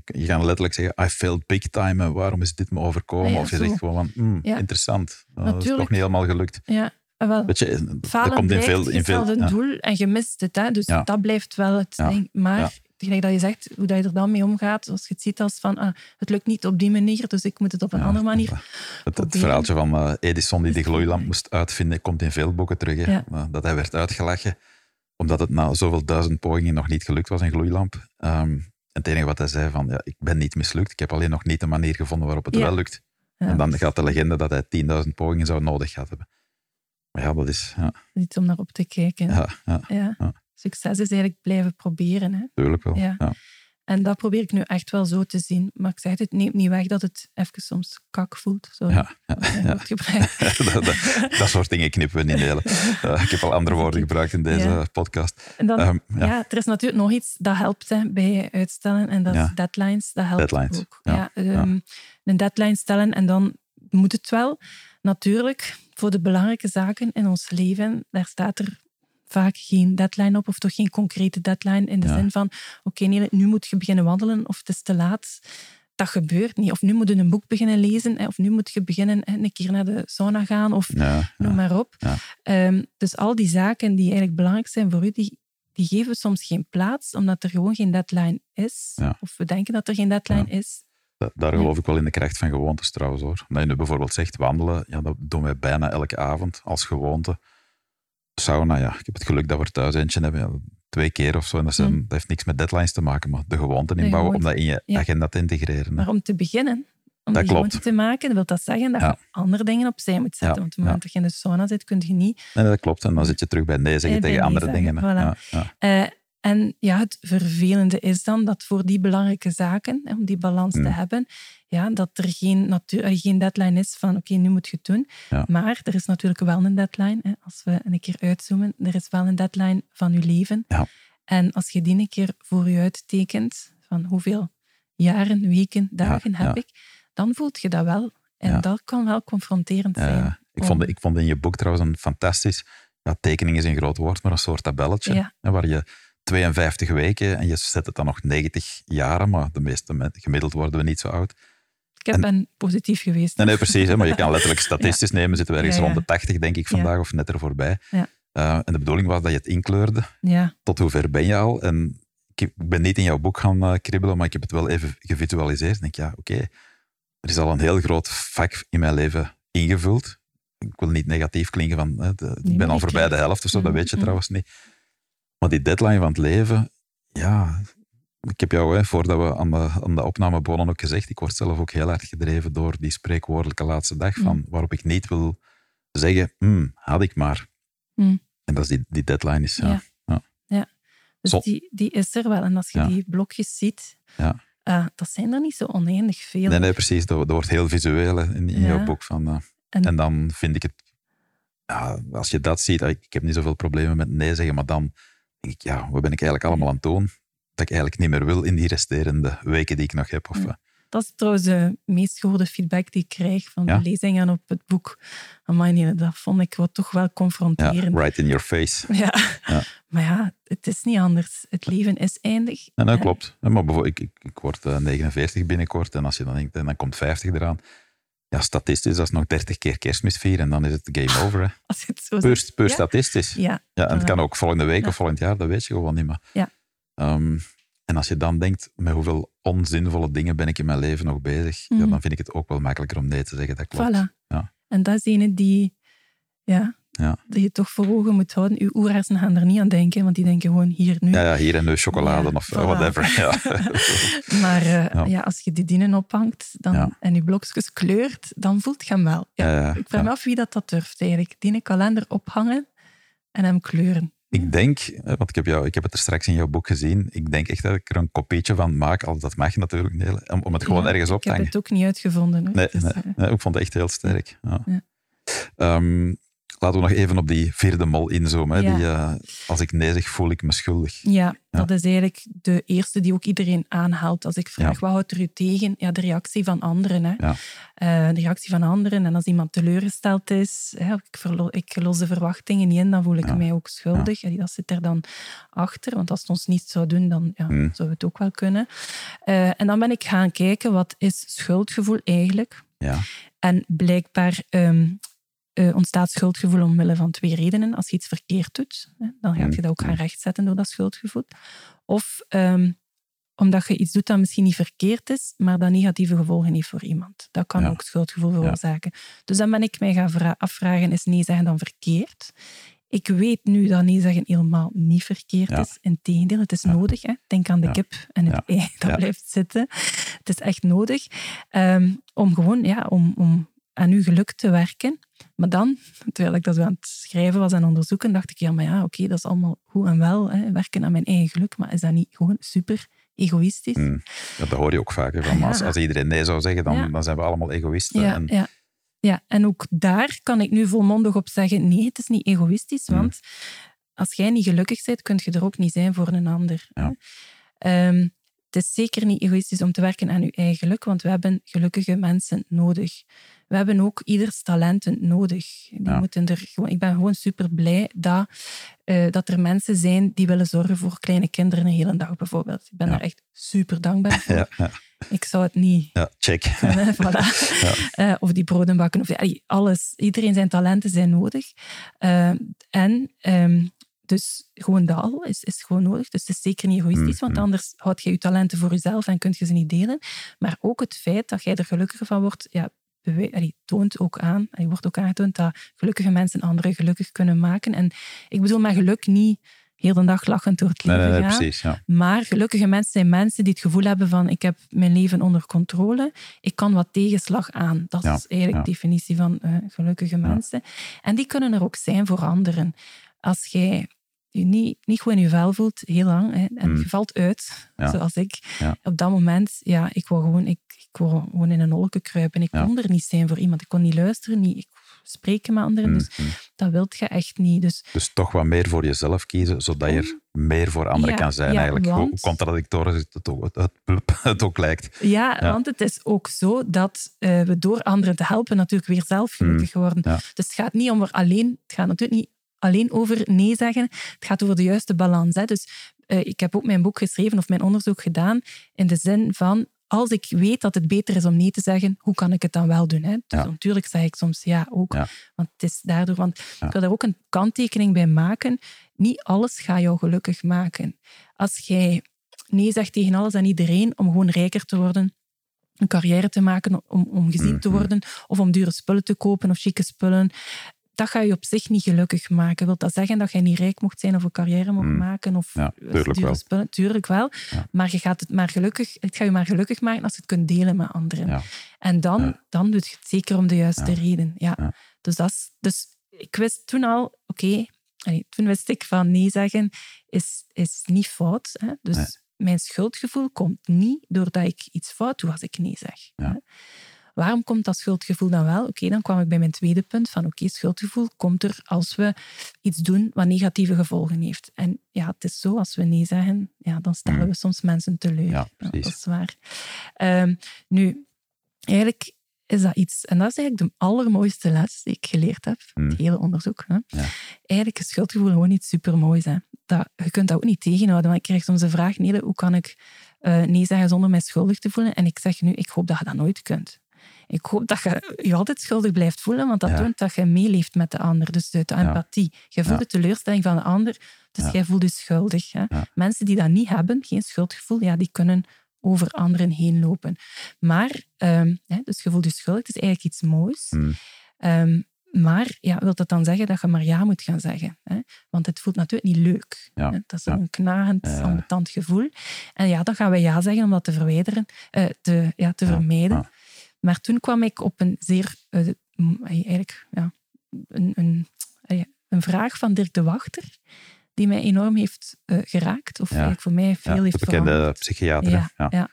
Je gaat letterlijk zeggen, I failed big time, waarom is dit me overkomen? Ah of je zegt gewoon van, hmm, interessant, dat is toch niet helemaal gelukt. Ja, wel. Weet je, dat komt in veel... In veel een doel en je mist het, hè? dus dat blijft wel het ding. Maar gelijk dat je zegt, hoe dat je er dan mee omgaat, als je het ziet als van, ah, het lukt niet op die manier, dus ik moet het op een andere manier Het, het verhaaltje van uh, Edison die de gloeilamp moest uitvinden, komt in veel boeken terug. Hè? Dat hij werd uitgelachen omdat het na zoveel duizend pogingen nog niet gelukt was, een gloeilamp. Um, het enige wat hij zei van, ja, ik ben niet mislukt, ik heb alleen nog niet de manier gevonden waarop het wel lukt. en dan gaat de legende dat hij 10.000 pogingen zou nodig gehad hebben. Ja, dat is... Ja. Niet om naar op te kijken. Ja, ja, Succes is eigenlijk blijven proberen. Hè? Tuurlijk wel. Ja. En dat probeer ik nu echt wel zo te zien. Maar ik zeg het, neemt niet weg dat het even soms kak voelt. Ja, ja, ja. dat, dat, dat, soort dingen knippen we niet delen. Uh, ik heb al andere woorden gebruikt in deze podcast. En dan, um, ja. er is natuurlijk nog iets dat helpt hè, bij uitstellen. En dat is deadlines. Dat helpt deadlines. ook. Ja, um, Een deadline stellen en dan moet het wel. Natuurlijk, voor de belangrijke zaken in ons leven, daar staat er vaak geen deadline op, of toch geen concrete deadline in de zin van, oké, okay, nu moet je beginnen wandelen of het is te laat. Dat gebeurt niet. Of nu moet je een boek beginnen lezen, of nu moet je beginnen een keer naar de sauna gaan, of noem maar op. Um, dus al die zaken die eigenlijk belangrijk zijn voor u, die, die geven soms geen plaats, omdat er gewoon geen deadline is. Of we denken dat er geen deadline is. Daar geloof ik wel in de kracht van gewoontes trouwens hoor. Dat je nu bijvoorbeeld zegt wandelen, ja, dat doen wij bijna elke avond als gewoonte sauna, ja, ik heb het geluk dat we er thuis eentje hebben. twee keer of zo. En dat, zijn, mm. dat, heeft niks met deadlines te maken, maar de gewoonten inbouwen om dat in je agenda te integreren. Maar om te beginnen, om Dat die gewoonte te maken, wil dat zeggen dat Ja. je andere dingen opzij moet zetten. Want op het moment dat je in de sauna zit, kun je niet Nee, dat klopt. En dan zit je terug bij nee zeggen Eh, tegen andere dingen. voilà. En ja, het vervelende is dan dat voor die belangrijke zaken, om die balans te Mm. hebben, ja, dat er geen, natu- eh, geen deadline is van oké, nu moet je het doen. Ja. Maar er is natuurlijk wel een deadline. Hè, als we een keer uitzoomen, er is wel een deadline van je leven. Ja. En als je die een keer voor je uittekent, van hoeveel jaren, weken, dagen heb ik, dan voelt je dat wel. En dat kan wel confronterend zijn. ik, om- vond, ik vond in je boek trouwens een fantastisch... Ja, tekening is een groot woord, maar een soort tabelletje. Hè, waar je 52 weken en je zet het dan nog 90 jaren, maar de meeste gemiddeld worden we niet zo oud. Ik heb en- ben positief geweest. Nee, nee precies. Hè, maar je kan letterlijk statistisch nemen. Zitten we ergens Ja, ja. rond de 80, denk ik, vandaag, of net er voorbij. Eh, en de bedoeling was dat je het inkleurde. Ja, Tot hoe ver ben je al? En ik, ben niet in jouw boek gaan eh, kribbelen, maar ik heb het wel even gevisualiseerd. Ik denk, ja, oké, er is al een heel groot vak in mijn leven ingevuld. Ik wil niet negatief klinken van, hè, de- ik ben al voorbij de helft of zo, dat Mhm, weet je mhm. trouwens niet. Maar die deadline van het leven, ja, ik heb jou, hè, voordat we aan de, aan de opname begonnen, ook gezegd, ik word zelf ook heel hard gedreven door die spreekwoordelijke laatste dag, van, Mm. waarop ik niet wil zeggen, "Hmm, had ik maar. Mm. En dat is die, die deadline is, ja. Ja. Dus Zo. die, die is er wel. En als je die blokjes ziet, Ja. eh, dat zijn er niet zo oneindig veel. Nee, nee, precies. Dat, dat wordt heel visueel hè, in, jouw boek. Van, eh, En- en, dan vind ik het... Ja, als je dat ziet, ik, ik heb niet zoveel problemen met nee zeggen, maar dan denk ik, ja, wat ben ik eigenlijk allemaal aan het doen? Dat ik eigenlijk niet meer wil in die resterende weken die ik nog heb. Of, Ja. eh, Dat is trouwens de meest gehoorde feedback die ik krijg van Ja. de lezingen op het boek. Amai, dat vond ik wel toch wel ja, confronterend. right in your face. Ja. Ja. maar ja, het is niet anders. Het leven is eindig. En dat klopt. Maar bijvoorbeeld, ik, ik, ik word eh, 49 binnenkort en als je dan denkt, en dan komt 50 eraan. Ja, statistisch, dat is nog 30 keer kerstmis vieren en dan is het game over. Hè. Als het zo Puur, puur Ja. statistisch. Ja, Ja, en het kan ook volgende week Ja. of volgend jaar, dat weet je gewoon niet meer. Ja. Ehm, en als je dan denkt, met hoeveel onzinvolle dingen ben ik in mijn leven nog bezig, ja, Mhm. dan vind ik het ook wel makkelijker om nee te zeggen. Dat klopt. voilà. Ja. En dat is ene die, ja, Ja. die je toch voor ogen moet houden. Uw oerhersenen gaan er niet aan denken, want die denken gewoon hier nu. Ja, ja, hier en nu chocolade Ja, of voilà. whatever. Ja. Maar eh, Ja. als je die dienen ophangt dan, en je blokjes kleurt, dan voelt je hem wel. Ik vraag me af wie dat, dat durft eigenlijk. Die een kalender ophangen en hem kleuren. Ik denk, hè, want ik heb, jou, ik heb het er straks in jouw boek gezien, ik denk echt dat ik er een kopietje van maak, als dat mag natuurlijk, nee, om, om het gewoon ergens op Ik te heb hangen. het ook niet uitgevonden. Hoor. Nee, Dus, nee, eh, nee, ik vond het echt heel sterk. Ja. Laten we nog even op die vierde mol inzoomen. Ja. Die, eh, als ik nee zeg, voel ik me schuldig. Ja, dat is eigenlijk de eerste die ook iedereen aanhaalt. Als ik vraag, Ja. wat houdt er u tegen? Ja, de reactie van anderen. Hè. Ja. Eh, de reactie van anderen. En als iemand teleurgesteld is, hè, ik, ik los de verwachtingen niet in, dan voel ik mij ook schuldig. Ja. dat zit er dan achter. Want als het ons niet zou doen, dan ja, Hmm. zou het ook wel kunnen. Eh, en dan ben ik gaan kijken, wat is schuldgevoel eigenlijk? Ja. En blijkbaar ehm, eh, ontstaat schuldgevoel omwille van twee redenen. Als je iets verkeerd doet, hè, dan ga je dat ook gaan rechtzetten door dat schuldgevoel. Of ehm, omdat je iets doet dat misschien niet verkeerd is, maar dat negatieve gevolgen heeft voor iemand. Dat kan Ja. ook schuldgevoel veroorzaken. Dus dan ben ik mij gaan vra- afvragen, is nee zeggen dan verkeerd? Ik weet nu dat nee zeggen helemaal niet verkeerd Ja. is. Integendeel, het is nodig. Hè? Denk aan de kip en het ei dat blijft zitten. Het is echt nodig ehm, om gewoon ja, om, om aan uw geluk te werken. Maar dan, terwijl ik dat aan het schrijven was en onderzoeken, dacht ik, ja, maar ja, oké, dat is allemaal goed en wel, hè, werken aan mijn eigen geluk, maar is dat niet gewoon super egoïstisch? Mm. Ja, dat hoor je ook vaak. Hè, van, Ah, ja. als, als iedereen nee zou zeggen, dan, Ja. dan zijn we allemaal egoïsten. Ja, en, ja. ja, en ook daar kan ik nu volmondig op zeggen, nee, het is niet egoïstisch, Mm. want als jij niet gelukkig bent, kun je er ook niet zijn voor een ander. Ja. Ehm, het is zeker niet egoïstisch om te werken aan je eigen geluk, want we hebben gelukkige mensen nodig. We hebben ook ieders talenten nodig. Die Ja. moeten er gewoon, ik ben gewoon super blij dat, eh, dat er mensen zijn die willen zorgen voor kleine kinderen een hele dag bijvoorbeeld. Ik ben Ja. daar echt super dankbaar voor. ja, Ik zou het niet ja, check. Voilà. Eh, of die broden bakken. Of, alles. Iedereen zijn talenten zijn nodig. Eh, en ehm, dus gewoon dat al is, is gewoon nodig. Dus het is zeker niet egoïstisch, want Mhm. anders houd je je talenten voor jezelf en kun je ze niet delen. Maar ook het feit dat jij er gelukkiger van wordt, ja, allee, toont ook aan, allee, wordt ook aangetoond dat gelukkige mensen anderen gelukkig kunnen maken. En ik bedoel met geluk niet heel de dag lachend door het leven Nee, nee, nee, gaan. precies. Ja. Maar gelukkige mensen zijn mensen die het gevoel hebben van ik heb mijn leven onder controle. Ik kan wat tegenslag aan. Dat Ja, is eigenlijk ja. de definitie van eh, gelukkige mensen. En die kunnen er ook zijn voor anderen. Als jij je niet, niet goed in je vel voelt, heel lang, hè, en Mm. je valt uit, Ja. zoals ik. Ja. Op dat moment, ja, ik wou gewoon, ik, ik wou gewoon in een wolken kruipen. Ik kon er niet zijn voor iemand. Ik kon niet luisteren, niet ik spreken met anderen. Dus Mhm. dat wilt je echt niet. Dus Dus toch wat meer voor jezelf kiezen, zodat je er meer voor anderen Ja, kan zijn. ja, eigenlijk. Hoe want- contradictorisch het ook, het, het, het ook lijkt. Ja, Ja. want het is ook zo dat eh, we door anderen te helpen natuurlijk weer zelf gelukkig worden. ja. Dus het gaat niet om er alleen, het gaat natuurlijk niet alleen over nee zeggen. Het gaat over de juiste balans. Hè. Dus eh, ik heb ook mijn boek geschreven of mijn onderzoek gedaan in de zin van als ik weet dat het beter is om nee te zeggen, hoe kan ik het dan wel doen? Hè? Dus Ja. natuurlijk zeg ik soms ja ook, Ja. want het is daardoor. Want Ja. ik wil daar ook een kanttekening bij maken. Niet alles gaat jou gelukkig maken. Als jij nee zegt tegen alles en iedereen om gewoon rijker te worden, een carrière te maken, om, om gezien te Mhm. worden, of om dure spullen te kopen of chique spullen, dat gaat je op zich niet gelukkig maken. Wil dat zeggen dat jij niet rijk mocht zijn of een carrière mocht Mm. maken? Of Ja, tuurlijk dure wel. spullen? Tuurlijk wel. Ja. Maar je gaat het, maar gelukkig, het gaat je maar gelukkig maken als je het kunt delen met anderen. Ja. En dan, dan doe je het zeker om de juiste reden. Ja. Dus, dat is, dus ik wist toen al, oké, allee, toen wist ik van nee zeggen is, is niet fout. Hè? Dus Nee. mijn schuldgevoel komt niet doordat ik iets fout doe als ik nee zeg. Waarom komt dat schuldgevoel dan wel? Oké, dan kwam ik bij mijn tweede punt van oké, schuldgevoel komt er als we iets doen wat negatieve gevolgen heeft. En ja, het is zo, als we nee zeggen, ja, dan stellen Mm. we soms mensen teleur. Ja, precies. dat is waar. Ehm, nu, eigenlijk is dat iets, en dat is eigenlijk de allermooiste les die ik geleerd heb, Mm. het hele onderzoek. Hè. Ja. Eigenlijk is schuldgevoel gewoon iets supermoois. Hè. Dat, je kunt dat ook niet tegenhouden, want ik krijg soms de vraag, nee, hoe kan ik eh, nee zeggen zonder mij schuldig te voelen? En ik zeg nu, ik hoop dat je dat nooit kunt. Ik hoop dat je je altijd schuldig blijft voelen, want dat Ja. toont dat je meeleeft met de ander. Dus de empathie. Je voelt de teleurstelling van de ander, dus jij voelt je schuldig. Hè. Mensen die dat niet hebben, geen schuldgevoel, ja, die kunnen over anderen heen lopen. Maar, ehm, hè, dus je voelt je schuldig, het is eigenlijk iets moois. Mm. Ehm, maar ja, wil dat dan zeggen dat je maar ja moet gaan zeggen? Hè? Want het voelt natuurlijk niet leuk. Ja, Hè? Dat is ja. een knagend, Ja, ambetant gevoel. En ja, dan gaan we ja zeggen om dat te verwijderen, eh, te, ja, te vermijden. Ja. Maar toen kwam ik op een zeer, eh, eigenlijk, ja, een, een, een vraag van Dirk de Wachter, die mij enorm heeft eh, geraakt, of eigenlijk voor mij veel Ja, heeft veranderd. psychiater. Ja, hè? ja.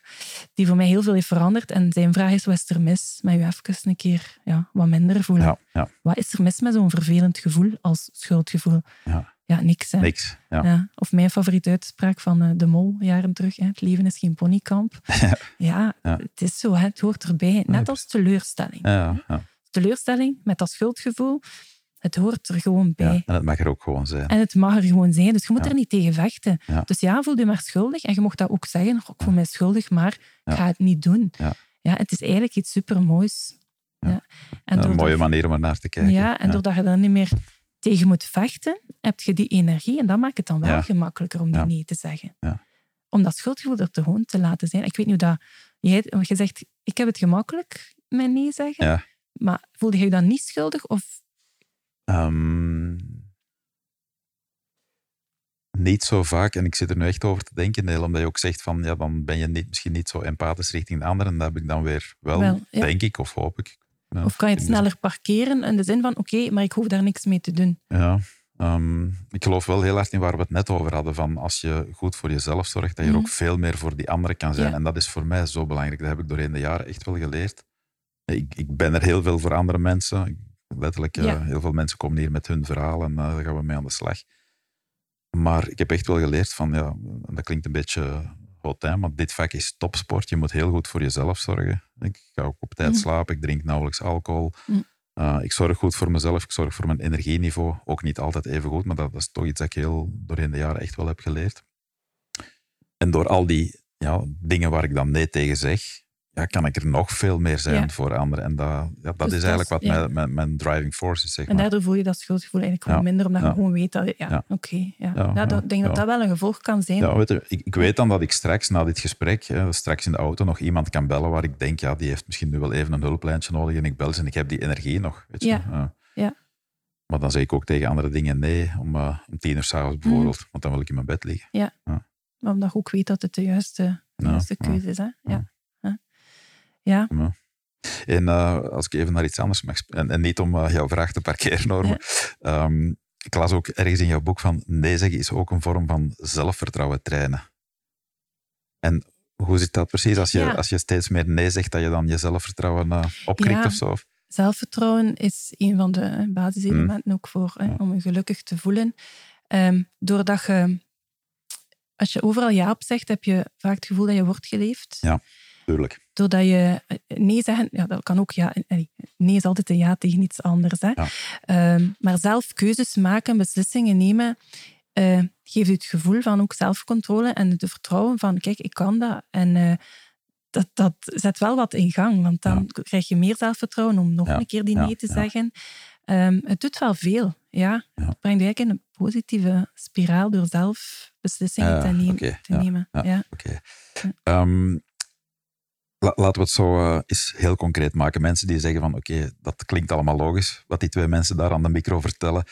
die voor mij heel veel heeft veranderd. En zijn vraag is, wat is er mis met je even een keer ja, wat minder voelen? Ja, ja, Wat is er mis met zo'n vervelend gevoel als schuldgevoel? ja. Ja, niks. Hè. Niks. Ja. Ja. Of mijn favoriete uitspraak van eh, De Mol, jaren terug. Hè. Het leven is geen ponykamp. Ja, Ja. het is zo. Hè. Het hoort erbij. Net als teleurstelling. Ja, ja, Teleurstelling met dat schuldgevoel, het hoort er gewoon bij. ja. En het mag er ook gewoon zijn. En het mag er gewoon zijn, dus je moet er niet tegen vechten. Dus ja, voel je maar schuldig. En je mocht dat ook zeggen. "Goh, Ik voel mij schuldig, maar ik ga het niet doen. Ja. het is eigenlijk iets supermoois. Ja. Ja. En een mooie manier om er naar te kijken. Ja, en doordat je er niet meer tegen moet vechten, heb je die energie. En dat maakt het dan wel Ja. gemakkelijker om die Ja. nee te zeggen. Ja. Om dat schuldgevoel er te gewoon te laten zijn. Ik weet niet hoe dat... Jij, je zegt, ik heb het gemakkelijk met nee zeggen. Maar voelde je je dan niet schuldig? Of Ehm, niet zo vaak, en ik zit er nu echt over te denken, Neel, omdat je ook zegt van, ja, dan ben je niet, misschien niet zo empathisch richting de anderen. Dat heb ik dan weer wel, denk ik, of hoop ik. Ja, Of kan je het de- sneller parkeren in de zin van, oké, maar ik hoef daar niks mee te doen. Ja, ehm, ik geloof wel heel hard in waar we het net over hadden, van als je goed voor jezelf zorgt, dat je er Mhm. ook veel meer voor die anderen kan zijn. Ja. En dat is voor mij zo belangrijk. Dat heb ik doorheen de jaren echt wel geleerd. Ik, ik ben er heel veel voor andere mensen. Letterlijk, eh, heel veel mensen komen hier met hun verhaal en eh, daar gaan we mee aan de slag. Maar ik heb echt wel geleerd van, ja, dat klinkt een beetje hè, maar dit vak is topsport. Je moet heel goed voor jezelf zorgen. Ik ga ook op tijd Mhm. slapen, ik drink nauwelijks alcohol. Mhm. Uh, ik zorg goed voor mezelf, ik zorg voor mijn energieniveau. Ook niet altijd even goed, maar dat, dat is toch iets dat ik heel doorheen de jaren echt wel heb geleerd. En door al die ja, dingen waar ik dan nee tegen zeg, ja, kan ik er nog veel meer zijn Ja. voor anderen. En dat, ja, dat Dus is eigenlijk wat mijn, mijn, mijn driving force is. Zeg En maar. daardoor voel je dat schuldgevoel eigenlijk gewoon minder, omdat je gewoon weet dat... Ja, oké. ja. Ik denk dat dat wel een gevolg kan zijn. Ja, weet je, ik, ik weet dan dat ik straks na dit gesprek, hè, straks in de auto, nog iemand kan bellen waar ik denk, ja, die heeft misschien nu wel even een hulplijntje nodig en ik bel ze en ik heb die energie nog. Weet je? Ja. Ja. Maar dan zeg ik ook tegen andere dingen nee, om, uh, om tien uur s'avonds bijvoorbeeld, want dan wil ik in mijn bed liggen. Ja, ja. maar omdat je ook weet dat het de juiste, de juiste keuze is. Hè? Ja. Ja. En uh, als ik even naar iets anders mag en, en niet om uh, jouw vraag te parkeren, Normen. Ja. Um, ik las ook ergens in jouw boek van nee zeggen is ook een vorm van zelfvertrouwen trainen. En hoe zit dat precies? Als je, ja. als je steeds meer nee zegt, dat je dan je zelfvertrouwen uh, opkrikt ja. of zo? Zelfvertrouwen is een van de basiselementen mm. ook voor hè, om je gelukkig te voelen. Um, doordat je, als je overal ja op zegt, heb je vaak het gevoel dat je wordt geleefd. Ja, tuurlijk. Doordat je nee zeggen, ja, dat kan ook ja. Nee is altijd een ja tegen iets anders. Hè. Ja. Um, maar zelf keuzes maken, beslissingen nemen, uh, geeft je het gevoel van ook zelfcontrole en het vertrouwen van, kijk, ik kan dat. En uh, dat, dat zet wel wat in gang, want dan ja. krijg je meer zelfvertrouwen om nog ja. een keer die nee te zeggen. Um, het doet wel veel, ja. Het brengt je eigenlijk in een positieve spiraal door zelf beslissingen te, neem, okay. te nemen. Ja. Okay. Um, laten we het zo uh, eens heel concreet maken. Mensen die zeggen van oké, okay, dat klinkt allemaal logisch, wat die twee mensen daar aan de micro vertellen.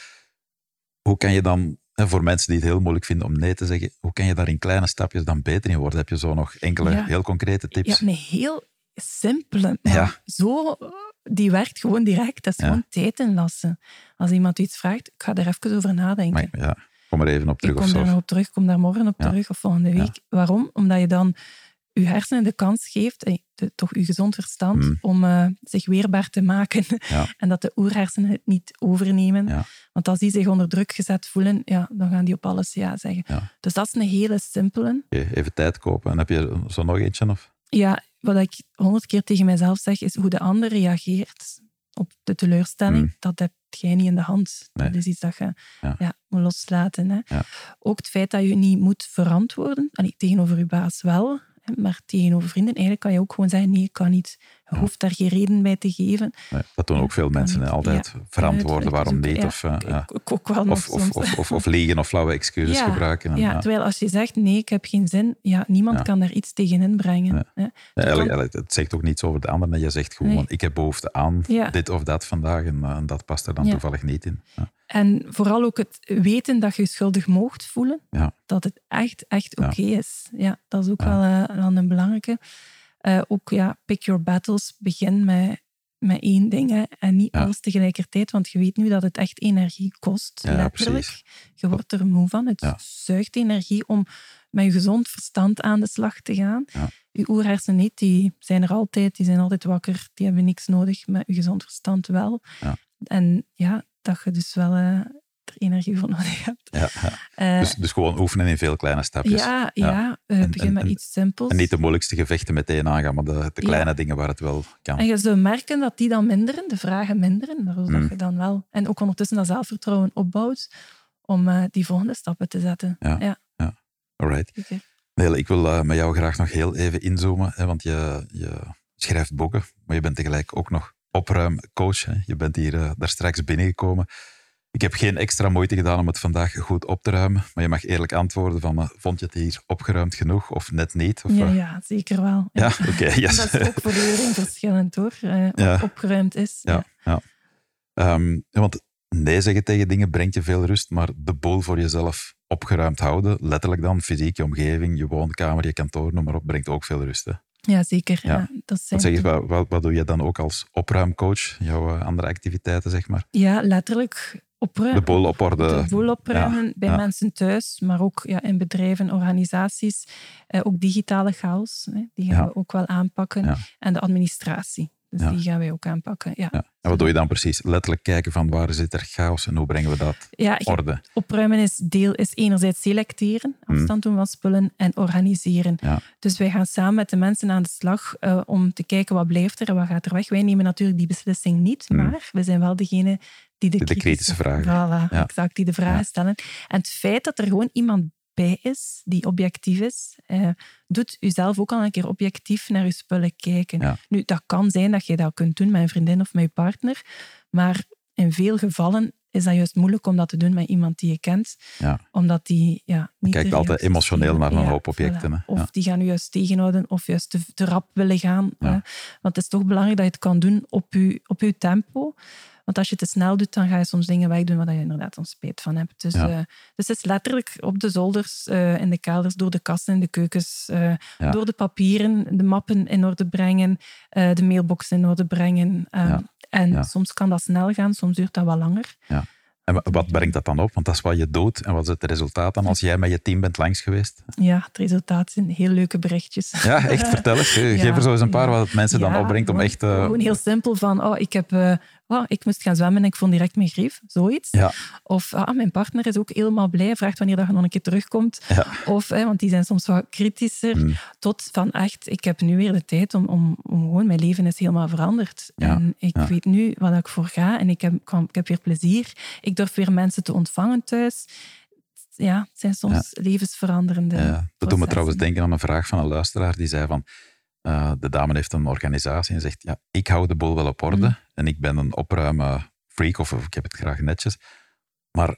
Hoe kan je dan, en voor mensen die het heel moeilijk vinden om nee te zeggen, hoe kan je daar in kleine stapjes dan beter in worden? Heb je zo nog enkele ja. heel concrete tips? Ja, een heel simpele. Ja. Zo, die werkt gewoon direct. Dat is ja. gewoon tijd inlassen. Als iemand iets vraagt, ik ga er even over nadenken. Maar, ja, kom er even op terug. Ik kom of daar zo. op terug, kom daar morgen op terug of volgende week. Waarom? Omdat je dan je hersenen de kans geeft, de, toch je gezond verstand, mm. om uh, zich weerbaar te maken. Ja. en dat de oerhersenen het niet overnemen. Ja. Want als die zich onder druk gezet voelen, ja, dan gaan die op alles ja zeggen. Ja. Dus dat is een hele simpele. Even tijd kopen. En heb je zo nog eentje? Of? Ja, wat ik honderd keer tegen mijzelf zeg, is hoe de ander reageert op de teleurstelling. Mm. Dat heb jij niet in de hand. Nee. Dat is iets dat je Ja. moet loslaten. Hè. Ook het feit dat je niet moet verantwoorden, Allee, tegenover je baas wel, maar tegenover vrienden, eigenlijk kan je ook gewoon zeggen, nee, ik kan niet. Je hoeft daar geen reden bij te geven. Nee, dat doen ook veel kan mensen. hè, Altijd Ja. verantwoorden waarom niet. Of, uh, ook wel nog of, of, soms. of, of, of liegen of flauwe excuses Ja, gebruiken. En, ja, ja. terwijl als je zegt, nee, ik heb geen zin, ja, niemand kan daar iets tegen inbrengen. Hè. Ja, eigenlijk, eigenlijk, het zegt ook niets over de ander. Nee, je zegt gewoon, Nee. ik heb behoefte aan dit of dat vandaag. En uh, dat past er dan toevallig niet in. Ja. En vooral ook het weten dat je je schuldig moogt voelen. Ja. Dat het echt, echt oké is. Ja, dat is ook wel, uh, wel een belangrijke. Eh, ook ja, pick your battles. Begin met, met één ding hè, en niet Ja. alles tegelijkertijd. Want je weet nu dat het echt energie kost, Ja, letterlijk. precies. Je wordt er moe van. Het Ja. zuigt energie om met je gezond verstand aan de slag te gaan. Je oerhersenen niet, die zijn er altijd. Die zijn altijd wakker. Die hebben niks nodig. Maar je gezond verstand wel. En ja, dat je dus wel eh, er energie voor nodig hebt. Ja, ja. Eh, Dus, dus gewoon oefenen in veel kleine stapjes. ja, ja. eh, begin en- met en- iets simpels. En niet de moeilijkste gevechten meteen aangaan, maar de, de kleine dingen waar het wel kan. En je zult merken dat die dan minderen, de vragen minderen. Zodat Mm. je dan wel... En ook ondertussen dat zelfvertrouwen opbouwt om eh, die volgende stappen te zetten. Ja. ja Alright. zeker. Nele, ik wil met jou graag nog heel even inzoomen, hè, want je, je schrijft boeken, maar je bent tegelijk ook nog opruimcoach. Hè. Je bent hier daar straks binnengekomen. Ik heb geen extra moeite gedaan om het vandaag goed op te ruimen, maar je mag eerlijk antwoorden van, eh, vond je het hier opgeruimd genoeg of net niet? Of, Ja, eh, ja, zeker wel. ja, oké. yes. Dat is ook voor iedereen verschillend hoor, eh, Ja. opgeruimd is. Ja, ja. Ehm, ja, want nee zeggen tegen dingen brengt je veel rust, maar de boel voor jezelf opgeruimd houden, letterlijk dan, fysiek, je omgeving, je woonkamer, je kantoor, noem maar op, brengt ook veel rust. Hè? Ja, zeker. Ja. Ja. Dat zijn Wat, zeg je, wat, wat, wat doe je dan ook als opruimcoach, jouw andere activiteiten, zeg maar? ja, letterlijk opruimen. De boel op orde. de boel opruimen ja, bij ja. mensen thuis, maar ook ja, in bedrijven, organisaties. Eh, ook digitale chaos, hè, die gaan we ook wel aanpakken. En de administratie, dus die gaan wij ook aanpakken. Ja, Ja. En wat doe je dan precies? Letterlijk kijken van waar zit er chaos en hoe brengen we dat Ja, orde? opruimen is, deel, is enerzijds selecteren, afstand doen van spullen en organiseren. Hmm. Ja. Dus wij gaan samen met de mensen aan de slag eh, om te kijken wat blijft er en wat gaat er weg. Wij nemen natuurlijk die beslissing niet, Hmm. maar we zijn wel degene die de, De kritische vragen. Voilà, Ja. exact, die de vragen Ja. stellen. En het feit dat er gewoon iemand bij is die objectief is, eh, doet jezelf ook al een keer objectief naar je spullen kijken. Ja. Nu, dat kan zijn dat je dat kunt doen met een vriendin of met je partner, maar in veel gevallen is dat juist moeilijk om dat te doen met iemand die je kent, Ja. omdat die ja, niet kijkt altijd emotioneel naar een Ja, hoop objecten, voilà. Of Ja. die gaan je juist tegenhouden of juist te, te rap willen gaan. Hè. Want het is toch belangrijk dat je het kan doen op je, op je tempo. Want als je te snel doet, dan ga je soms dingen wegdoen waar je inderdaad een spijt van hebt. Dus, ja. uh, dus het is letterlijk op de zolders, uh, in de kelders, door de kasten in de keukens, uh, ja. door de papieren, de mappen in orde brengen, de mailbox in orde brengen. Um, en soms kan dat snel gaan, soms duurt dat wat langer. En wat brengt dat dan op? Want dat is wat je doet. En wat is het resultaat dan als jij met je team bent langs geweest? Ja, het resultaat zijn heel leuke berichtjes. Ja, echt. Vertel eens. Geef ja, er zo eens een paar wat het mensen dan opbrengt om echt... Uh... Gewoon heel simpel van, oh, ik heb... Uh, oh, ik moest gaan zwemmen en ik vond direct mijn grief. Zoiets. Ja. Of ah, mijn partner is ook helemaal blij, vraagt wanneer dat je nog een keer terugkomt. Ja. Of, want die zijn soms wat kritischer. Mm. Tot van echt, ik heb nu weer de tijd om, om, om gewoon, mijn leven is helemaal veranderd. Ja. En ik Ja. weet nu wat ik voor ga en ik heb, ik heb weer plezier. Ik durf weer mensen te ontvangen thuis. Ja, het zijn soms levensveranderende Ja, dat doet me trouwens denken aan een vraag van een luisteraar die zei van eh, de dame heeft een organisatie en zegt ja, ik hou de boel wel op orde Mm. en ik ben een opruimen freak of, of ik heb het graag netjes. Maar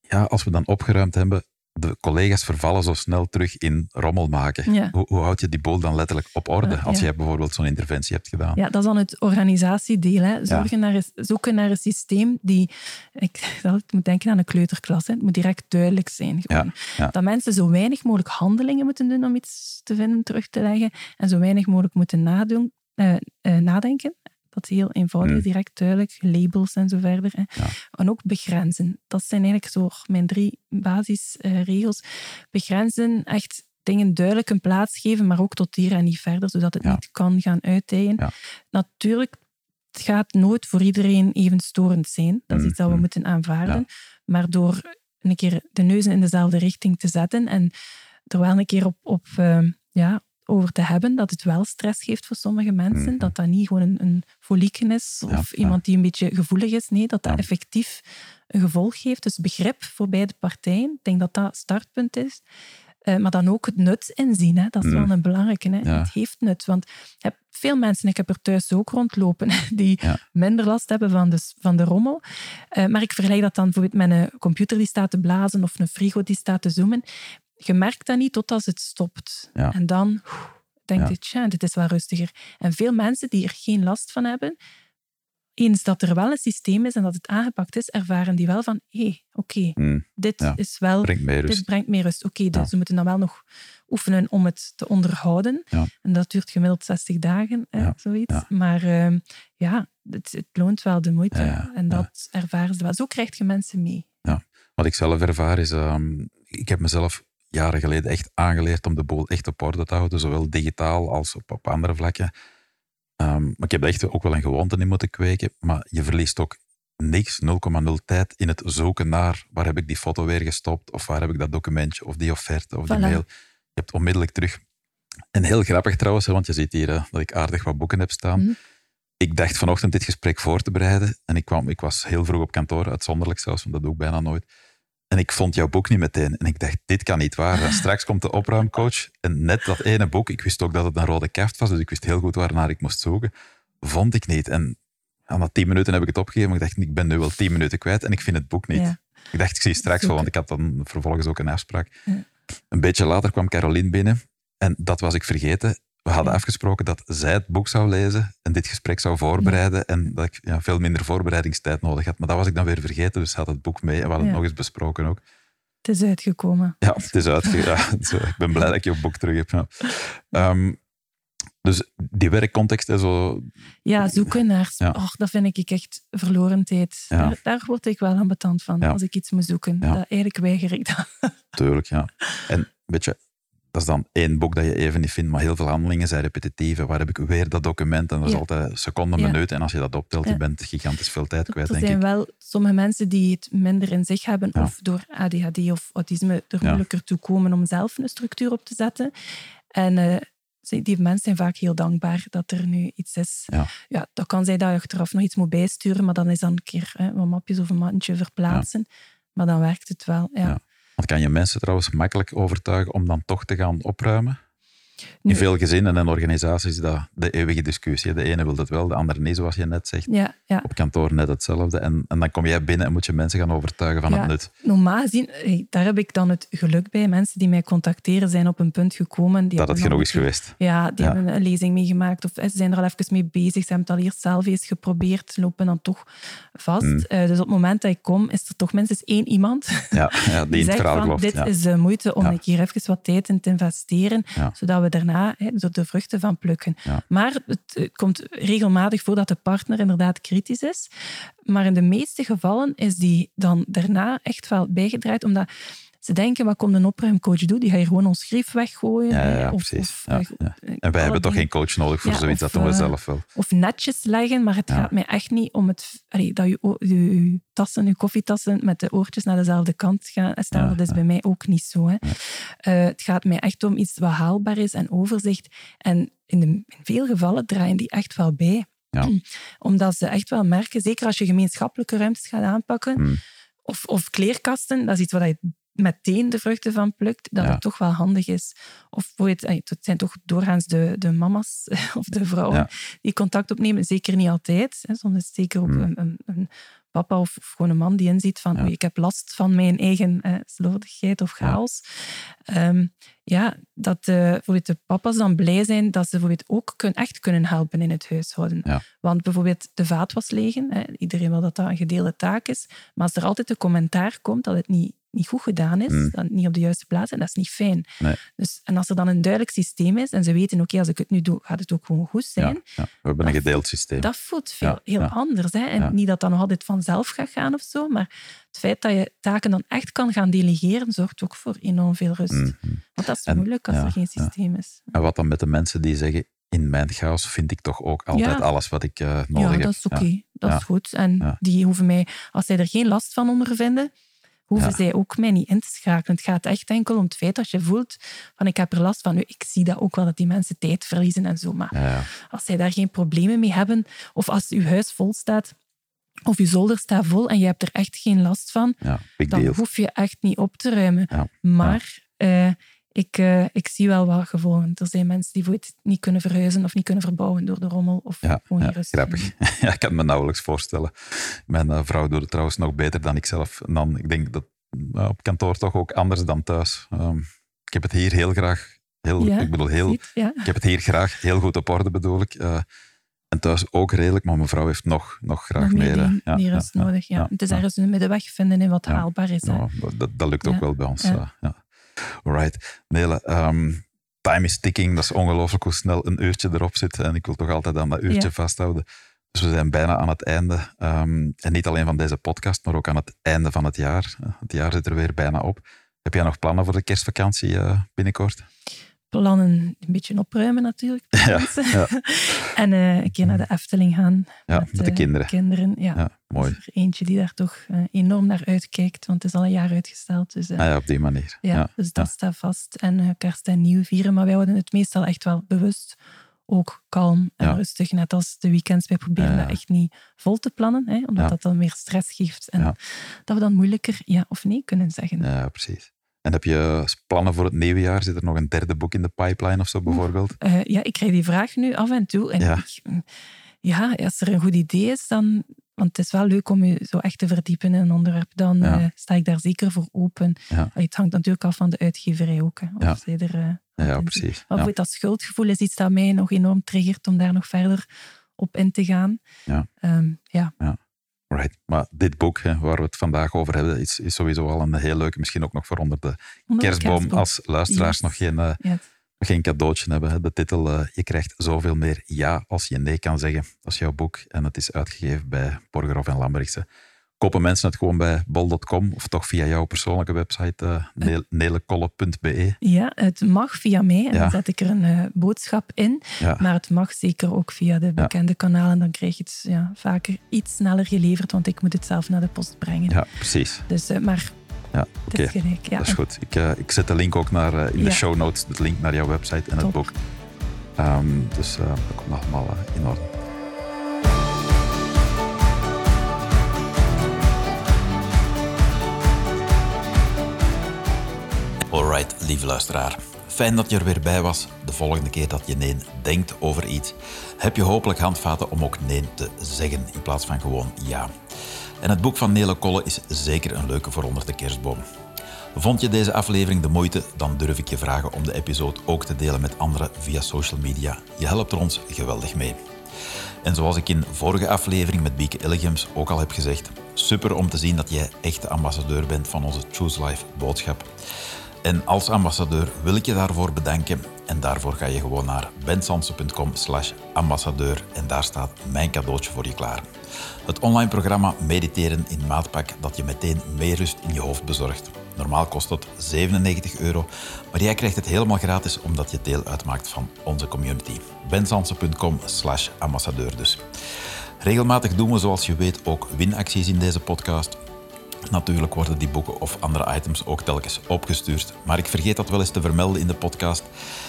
ja, als we dan opgeruimd hebben, de collega's vervallen zo snel terug in rommel maken. Ja. Hoe, hoe houd je die boel dan letterlijk op orde als ja. jij bijvoorbeeld zo'n interventie hebt gedaan? Ja, dat is dan het organisatiedeel. Hè. Zorgen naar zoeken naar een systeem die... Ik, ik moet denken aan een kleuterklas. Hè. Het moet direct duidelijk zijn. Gewoon. Dat mensen zo weinig mogelijk handelingen moeten doen om iets te vinden, terug te leggen. En zo weinig mogelijk moeten nadoen, eh, eh, nadenken. Dat is heel eenvoudig, Mm. direct duidelijk. Labels en zo verder. Hè. Ja. En ook begrenzen. Dat zijn eigenlijk zo mijn drie basisregels. begrenzen, echt dingen duidelijk een plaats geven, maar ook tot hier en niet verder, zodat het Ja. niet kan gaan uitdijen. Ja. Natuurlijk, het gaat nooit voor iedereen even storend zijn. Dat is Mm, iets dat we mm. moeten aanvaarden. Maar door een keer de neuzen in dezelfde richting te zetten en er wel een keer op, op eh, ja, over te hebben dat het wel stress geeft voor sommige mensen, Mhm. dat dat niet gewoon een, een folieken is of Ja, iemand die een beetje gevoelig is. Nee, dat dat effectief een gevolg heeft. Dus begrip voor beide partijen. Ik denk dat dat startpunt is. Eh, maar dan ook het nut inzien. Hè. Dat is Mm. wel een belangrijke. Hè. Ja. Het heeft nut. Want ik heb veel mensen, ik heb er thuis ook rondlopen, die Ja. minder last hebben van de, van de rommel. Eh, maar ik vergelijk dat dan bijvoorbeeld met een computer die staat te blazen of een frigo die staat te zoomen. Je merkt dat niet totdat het stopt. Ja. En dan oeh, denk Ja. je, tja, dit is wel rustiger. En veel mensen die er geen last van hebben, eens dat er wel een systeem is en dat het aangepakt is, ervaren die wel van, hé, hey, oké, Mm, dit Ja. is wel... brengt mij rust. Dit brengt meer rust. Oké, dus Ja. ze moeten dan wel nog oefenen om het te onderhouden. Ja. En dat duurt gemiddeld 60 dagen, hè, Ja. zoiets. Ja. Maar ehm, ja, het, het loont wel de moeite. Ja, ja, En ja. dat ervaren ze wel. Zo krijg je mensen mee. Wat ik zelf ervaar is, ehm, ik heb mezelf jaren geleden echt aangeleerd om de boel echt op orde te houden, zowel digitaal als op, op andere vlakken. Ehm, maar ik heb echt ook wel een gewoonte in moeten kweken, maar je verliest ook niks, 0,0 tijd in het zoeken naar waar heb ik die foto weer gestopt, of waar heb ik dat documentje, of die offerte, of die mail. Je hebt onmiddellijk terug. En heel grappig trouwens, want je ziet hier eh, dat ik aardig wat boeken heb staan. Mhm. Ik dacht vanochtend dit gesprek voor te bereiden en ik, kwam, ik was heel vroeg op kantoor, uitzonderlijk zelfs, want dat doe ik bijna nooit. En ik vond jouw boek niet meteen. En ik dacht, dit kan niet waar zijn. Straks komt de opruimcoach. En net dat ene boek, ik wist ook dat het een rode kaft was, dus ik wist heel goed waarnaar ik moest zoeken, vond ik niet. En ja, na tien minuten heb ik het opgegeven, maar ik dacht, ik ben nu wel tien minuten kwijt en ik vind het boek niet. Ja. Ik dacht, ik zie straks wel, want ik had dan vervolgens ook een afspraak. Ja. Een beetje later kwam Caroline binnen en dat was ik vergeten. We hadden afgesproken dat zij het boek zou lezen en dit gesprek zou voorbereiden en dat ik ja, veel minder voorbereidingstijd nodig had. Maar dat was ik dan weer vergeten, dus had het boek mee en we hadden het nog eens besproken ook. Het is uitgekomen. Ja, het is uitge... ja, zo, ik ben blij dat ik je boek terug heb. Ja. Ehm, dus die werkcontext, hè, zo, Ja, zoeken naar... Ja. Och, dat vind ik echt verloren tijd. Ja. Daar, daar word ik wel ambetant van, Ja. als ik iets moet zoeken. Dat, eigenlijk weiger ik dat. Tuurlijk, ja. En weet je, dat is dan één boek dat je even niet vindt, maar heel veel handelingen zijn repetitief. Waar heb ik weer dat document? En dat is Ja. altijd seconde, Ja. minuut. En als je dat optelt, Ja. je bent gigantisch veel tijd kwijt, er denk zijn ik. wel sommige mensen die het minder in zich hebben, of door ADHD of autisme er moeilijker toe komen om zelf een structuur op te zetten. En eh, die mensen zijn vaak heel dankbaar dat er nu iets is. Ja. dat kan zijn dat je achteraf nog iets moet bijsturen, maar dan is dan een keer hè, wat mapjes of een mandje verplaatsen. Maar dan werkt het wel. Ja. Want kan je mensen trouwens makkelijk overtuigen om dan toch te gaan opruimen? In veel gezinnen en organisaties is dat de eeuwige discussie. De ene wil dat wel, de andere niet, zoals je net zegt. Ja, ja. Op kantoor net hetzelfde. En, en dan kom jij binnen en moet je mensen gaan overtuigen van Ja, het nut. Normaal gezien, daar heb ik dan het geluk bij. Mensen die mij contacteren zijn op een punt gekomen. Die Dat het genoeg is geweest. Ja, die hebben een lezing meegemaakt of eh, ze zijn er al even mee bezig. Ze hebben het al eerst zelf eens geprobeerd, lopen dan toch vast. Mm. Eh, dus op het moment dat ik kom, is er toch minstens één iemand Ja, ja die het zegt van, dit is de moeite om een keer even wat tijd in te investeren, zodat we daarna er de vruchten van plukken. Ja. Maar het, het komt regelmatig voor dat de partner inderdaad kritisch is. Maar in de meeste gevallen is die dan daarna echt wel bijgedraaid, omdat ze denken, wat komt een opruimcoach doen? Die gaat hier gewoon ons schrift weggooien. Ja, ja, of, precies. Of, Ja, eh, ja. eh, En wij hebben toch geen coach nodig voor zoiets, of, dat doen we eh, zelf wel. of netjes leggen, maar het gaat mij echt niet om het, allee, dat je, je, je tassen, je koffietassen met de oortjes naar dezelfde kant gaan staan. Dat is bij mij ook niet zo. Hè. Het gaat mij echt om iets wat haalbaar is en overzicht. En in, de, in veel gevallen draaien die echt wel bij. Omdat ze echt wel merken, zeker als je gemeenschappelijke ruimtes gaat aanpakken, Hmm. of, of kleerkasten, dat is iets waar je meteen de vruchten van plukt, dat Ja. het toch wel handig is. Of eh, het zijn toch doorgaans de, de mama's of de vrouwen Ja. die contact opnemen. Zeker niet altijd. Hè. Soms is het zeker ook Hmm. een, een, een papa of, of gewoon een man die inziet van Ja. ik heb last van mijn eigen eh, slordigheid of chaos. Ehm, ja, dat eh, bijvoorbeeld de papa's dan blij zijn dat ze bijvoorbeeld ook kun, echt kunnen helpen in het huishouden. Ja. Want bijvoorbeeld de vaat was legen. Hè. Iedereen wil dat dat een gedeelde taak is. Maar als er altijd een commentaar komt dat het niet, niet goed gedaan is, Mm. dat het niet op de juiste plaats is, dat is niet fijn. Nee. Dus, en als er dan een duidelijk systeem is en ze weten, oké, als ik het nu doe, gaat het ook gewoon goed zijn. Ja, ja. We hebben een gedeeld systeem. Dat voelt veel, Ja, heel ja. anders. Hè? En Ja. niet dat dat nog altijd vanzelf gaat gaan of zo, maar het feit dat je taken dan echt kan gaan delegeren, zorgt ook voor enorm veel rust. Mhm. Want dat is En- moeilijk als ja, er geen ja. systeem is. En wat dan met de mensen die zeggen, in mijn chaos vind ik toch ook altijd Ja. alles wat ik eh, nodig ja, heb. dat is oké. Dat Ja. is goed. En Ja. die hoeven mij, als zij er geen last van ondervinden, hoeven Ja. zij ook mij niet in te schakelen. Het gaat echt enkel om het feit dat je voelt van ik heb er last van. Nu, ik zie dat ook wel, dat die mensen tijd verliezen en zo. Maar Ja, als zij daar geen problemen mee hebben, of als uw huis vol staat, of je zolder staat vol en je hebt er echt geen last van, ja, dan hoef je echt niet op te ruimen. Maar eh, ik, eh, ik zie wel wat gevolgen. Er zijn mensen die bijvoorbeeld niet kunnen verhuizen of niet kunnen verbouwen door de rommel of Ja, gewoon ja, rust grappig. Ja, ik kan me nauwelijks voorstellen. Mijn eh, vrouw doet het trouwens nog beter dan ik zelf. En dan, ik denk dat eh, op kantoor toch ook anders dan thuis. Ehm, ik heb het hier heel graag, heel, Ja, ik bedoel heel, Ziet? Ja. ik heb het hier graag heel goed op orde bedoel ik. En thuis ook redelijk, maar mijn vrouw heeft nog, nog graag Nog meer, meer. ja, rust ja, nodig. Ja. het is ergens een middenweg vinden in wat haalbaar is. hè. Dat, dat lukt ook wel bij ons. Ja. Alright. Nele, ehm, time is ticking. Dat is ongelooflijk hoe snel een uurtje erop zit. En ik wil toch altijd aan dat uurtje Ja. vasthouden. Dus we zijn bijna aan het einde. Ehm, en niet alleen van deze podcast, maar ook aan het einde van het jaar. Eh, Het jaar zit er weer bijna op. Heb jij nog plannen voor de kerstvakantie eh, binnenkort? Plannen een beetje opruimen natuurlijk. Ja, ja. en eh, een keer naar de Efteling gaan. Ja, met de eh, kinderen. kinderen ja. Ja, mooi. Eentje die daar toch eh, enorm naar uitkijkt, want het is al een jaar uitgesteld. Dus, Ah ja, op die manier. ja, dus dat staat vast. En kerst en nieuw vieren, maar wij houden het meestal echt wel bewust. Ook kalm en Ja. rustig, net als de weekends. Wij proberen Ja, dat echt niet vol te plannen, hè, omdat Ja. dat dan meer stress geeft. En dat we dan moeilijker ja of nee kunnen zeggen. Ja, precies. En heb je plannen voor het nieuwe jaar? Zit er nog een derde boek in de pipeline of zo bijvoorbeeld? Eh, ja, ik krijg die vraag nu af en toe. En Ja. ik, ja, als er een goed idee is, dan... Want het is wel leuk om je zo echt te verdiepen in een onderwerp. Dan Ja. eh, sta ik daar zeker voor open. Ja. Het hangt natuurlijk af van de uitgeverij ook. Hè, of Ja. zij er, eh, Ja, ja precies. Maar Ja. dat schuldgevoel is iets dat mij nog enorm triggert om daar nog verder op in te gaan. Ja. Ehm, ja. Right. Maar dit boek hè, waar we het vandaag over hebben, is, is sowieso al een heel leuke. Misschien ook nog voor onder de kerstboom. kerstboom. Als luisteraars Yes. nog geen, eh, geen cadeautje hebben. Hè. De titel eh, Je krijgt zoveel meer ja als je nee kan zeggen. Dat is jouw boek en het is uitgegeven bij Borgerhoff en Lambrechtse. Kopen mensen het gewoon bij bol.com of toch via jouw persoonlijke website uh, nelekolle.be? ja, het mag via mij en Ja. dan zet ik er een eh, boodschap in. Ja. Maar het mag zeker ook via de bekende kanalen. Dan krijg je het ja, vaker iets sneller geleverd, want ik moet het zelf naar de post brengen. ja, precies. Dus, eh, maar Ja, het oké. Ja. Dat is goed. Ik, ik zet de link ook naar, in de Ja. show notes, de link naar jouw website en het boek. Ehm, dus dat komt allemaal in orde. Alright, lieve luisteraar. Fijn dat je er weer bij was. De volgende keer dat je nee denkt over iets, heb je hopelijk handvaten om ook nee te zeggen in plaats van gewoon ja. En het boek van Nele Kolle is zeker een leuke voor onder de kerstboom. Vond je deze aflevering de moeite, dan durf ik je vragen om de episode ook te delen met anderen via social media. Je helpt er ons geweldig mee. En zoals ik in vorige aflevering met Bieke Illigems ook al heb gezegd, super om te zien dat jij echte ambassadeur bent van onze Choose Life boodschap. En als ambassadeur wil ik je daarvoor bedanken. En daarvoor ga je gewoon naar bensansen.com slash ambassadeur en daar staat mijn cadeautje voor je klaar. Het online programma Mediteren in Maatpak dat je meteen meer rust in je hoofd bezorgt. Normaal kost het 97 euro, maar jij krijgt het helemaal gratis omdat je deel uitmaakt van onze community. bensansen.com slash ambassadeur dus. Regelmatig doen we zoals je weet ook winacties in deze podcast. Natuurlijk worden die boeken of andere items ook telkens opgestuurd, maar ik vergeet dat wel eens te vermelden in de podcast.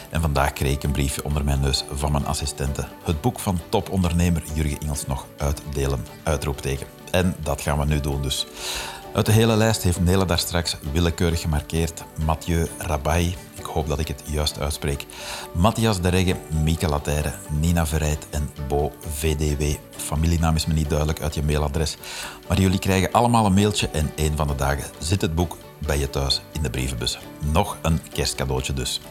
En vandaag kreeg ik een briefje onder mijn neus van mijn assistente. Het boek van topondernemer Jurgen Ingels nog uitdelen, uitroepteken. En dat gaan we nu doen dus. Uit de hele lijst heeft Nele daar straks willekeurig gemarkeerd Mathieu Rabai, hoop dat ik het juist uitspreek, Matthias de Regge, Mieke Latijre, Nina Verrijt en Bo VDW. Familienaam is me niet duidelijk uit je mailadres, maar jullie krijgen allemaal een mailtje en een van de dagen zit het boek bij je thuis in de brievenbus. Nog een kerstcadeautje dus.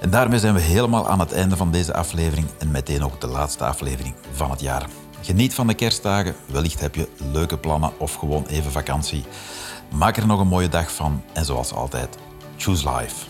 En daarmee zijn we helemaal aan het einde van deze aflevering en meteen ook de laatste aflevering van het jaar. Geniet van de kerstdagen. Wellicht heb je leuke plannen of gewoon even vakantie. Maak er nog een mooie dag van en zoals altijd, choose life.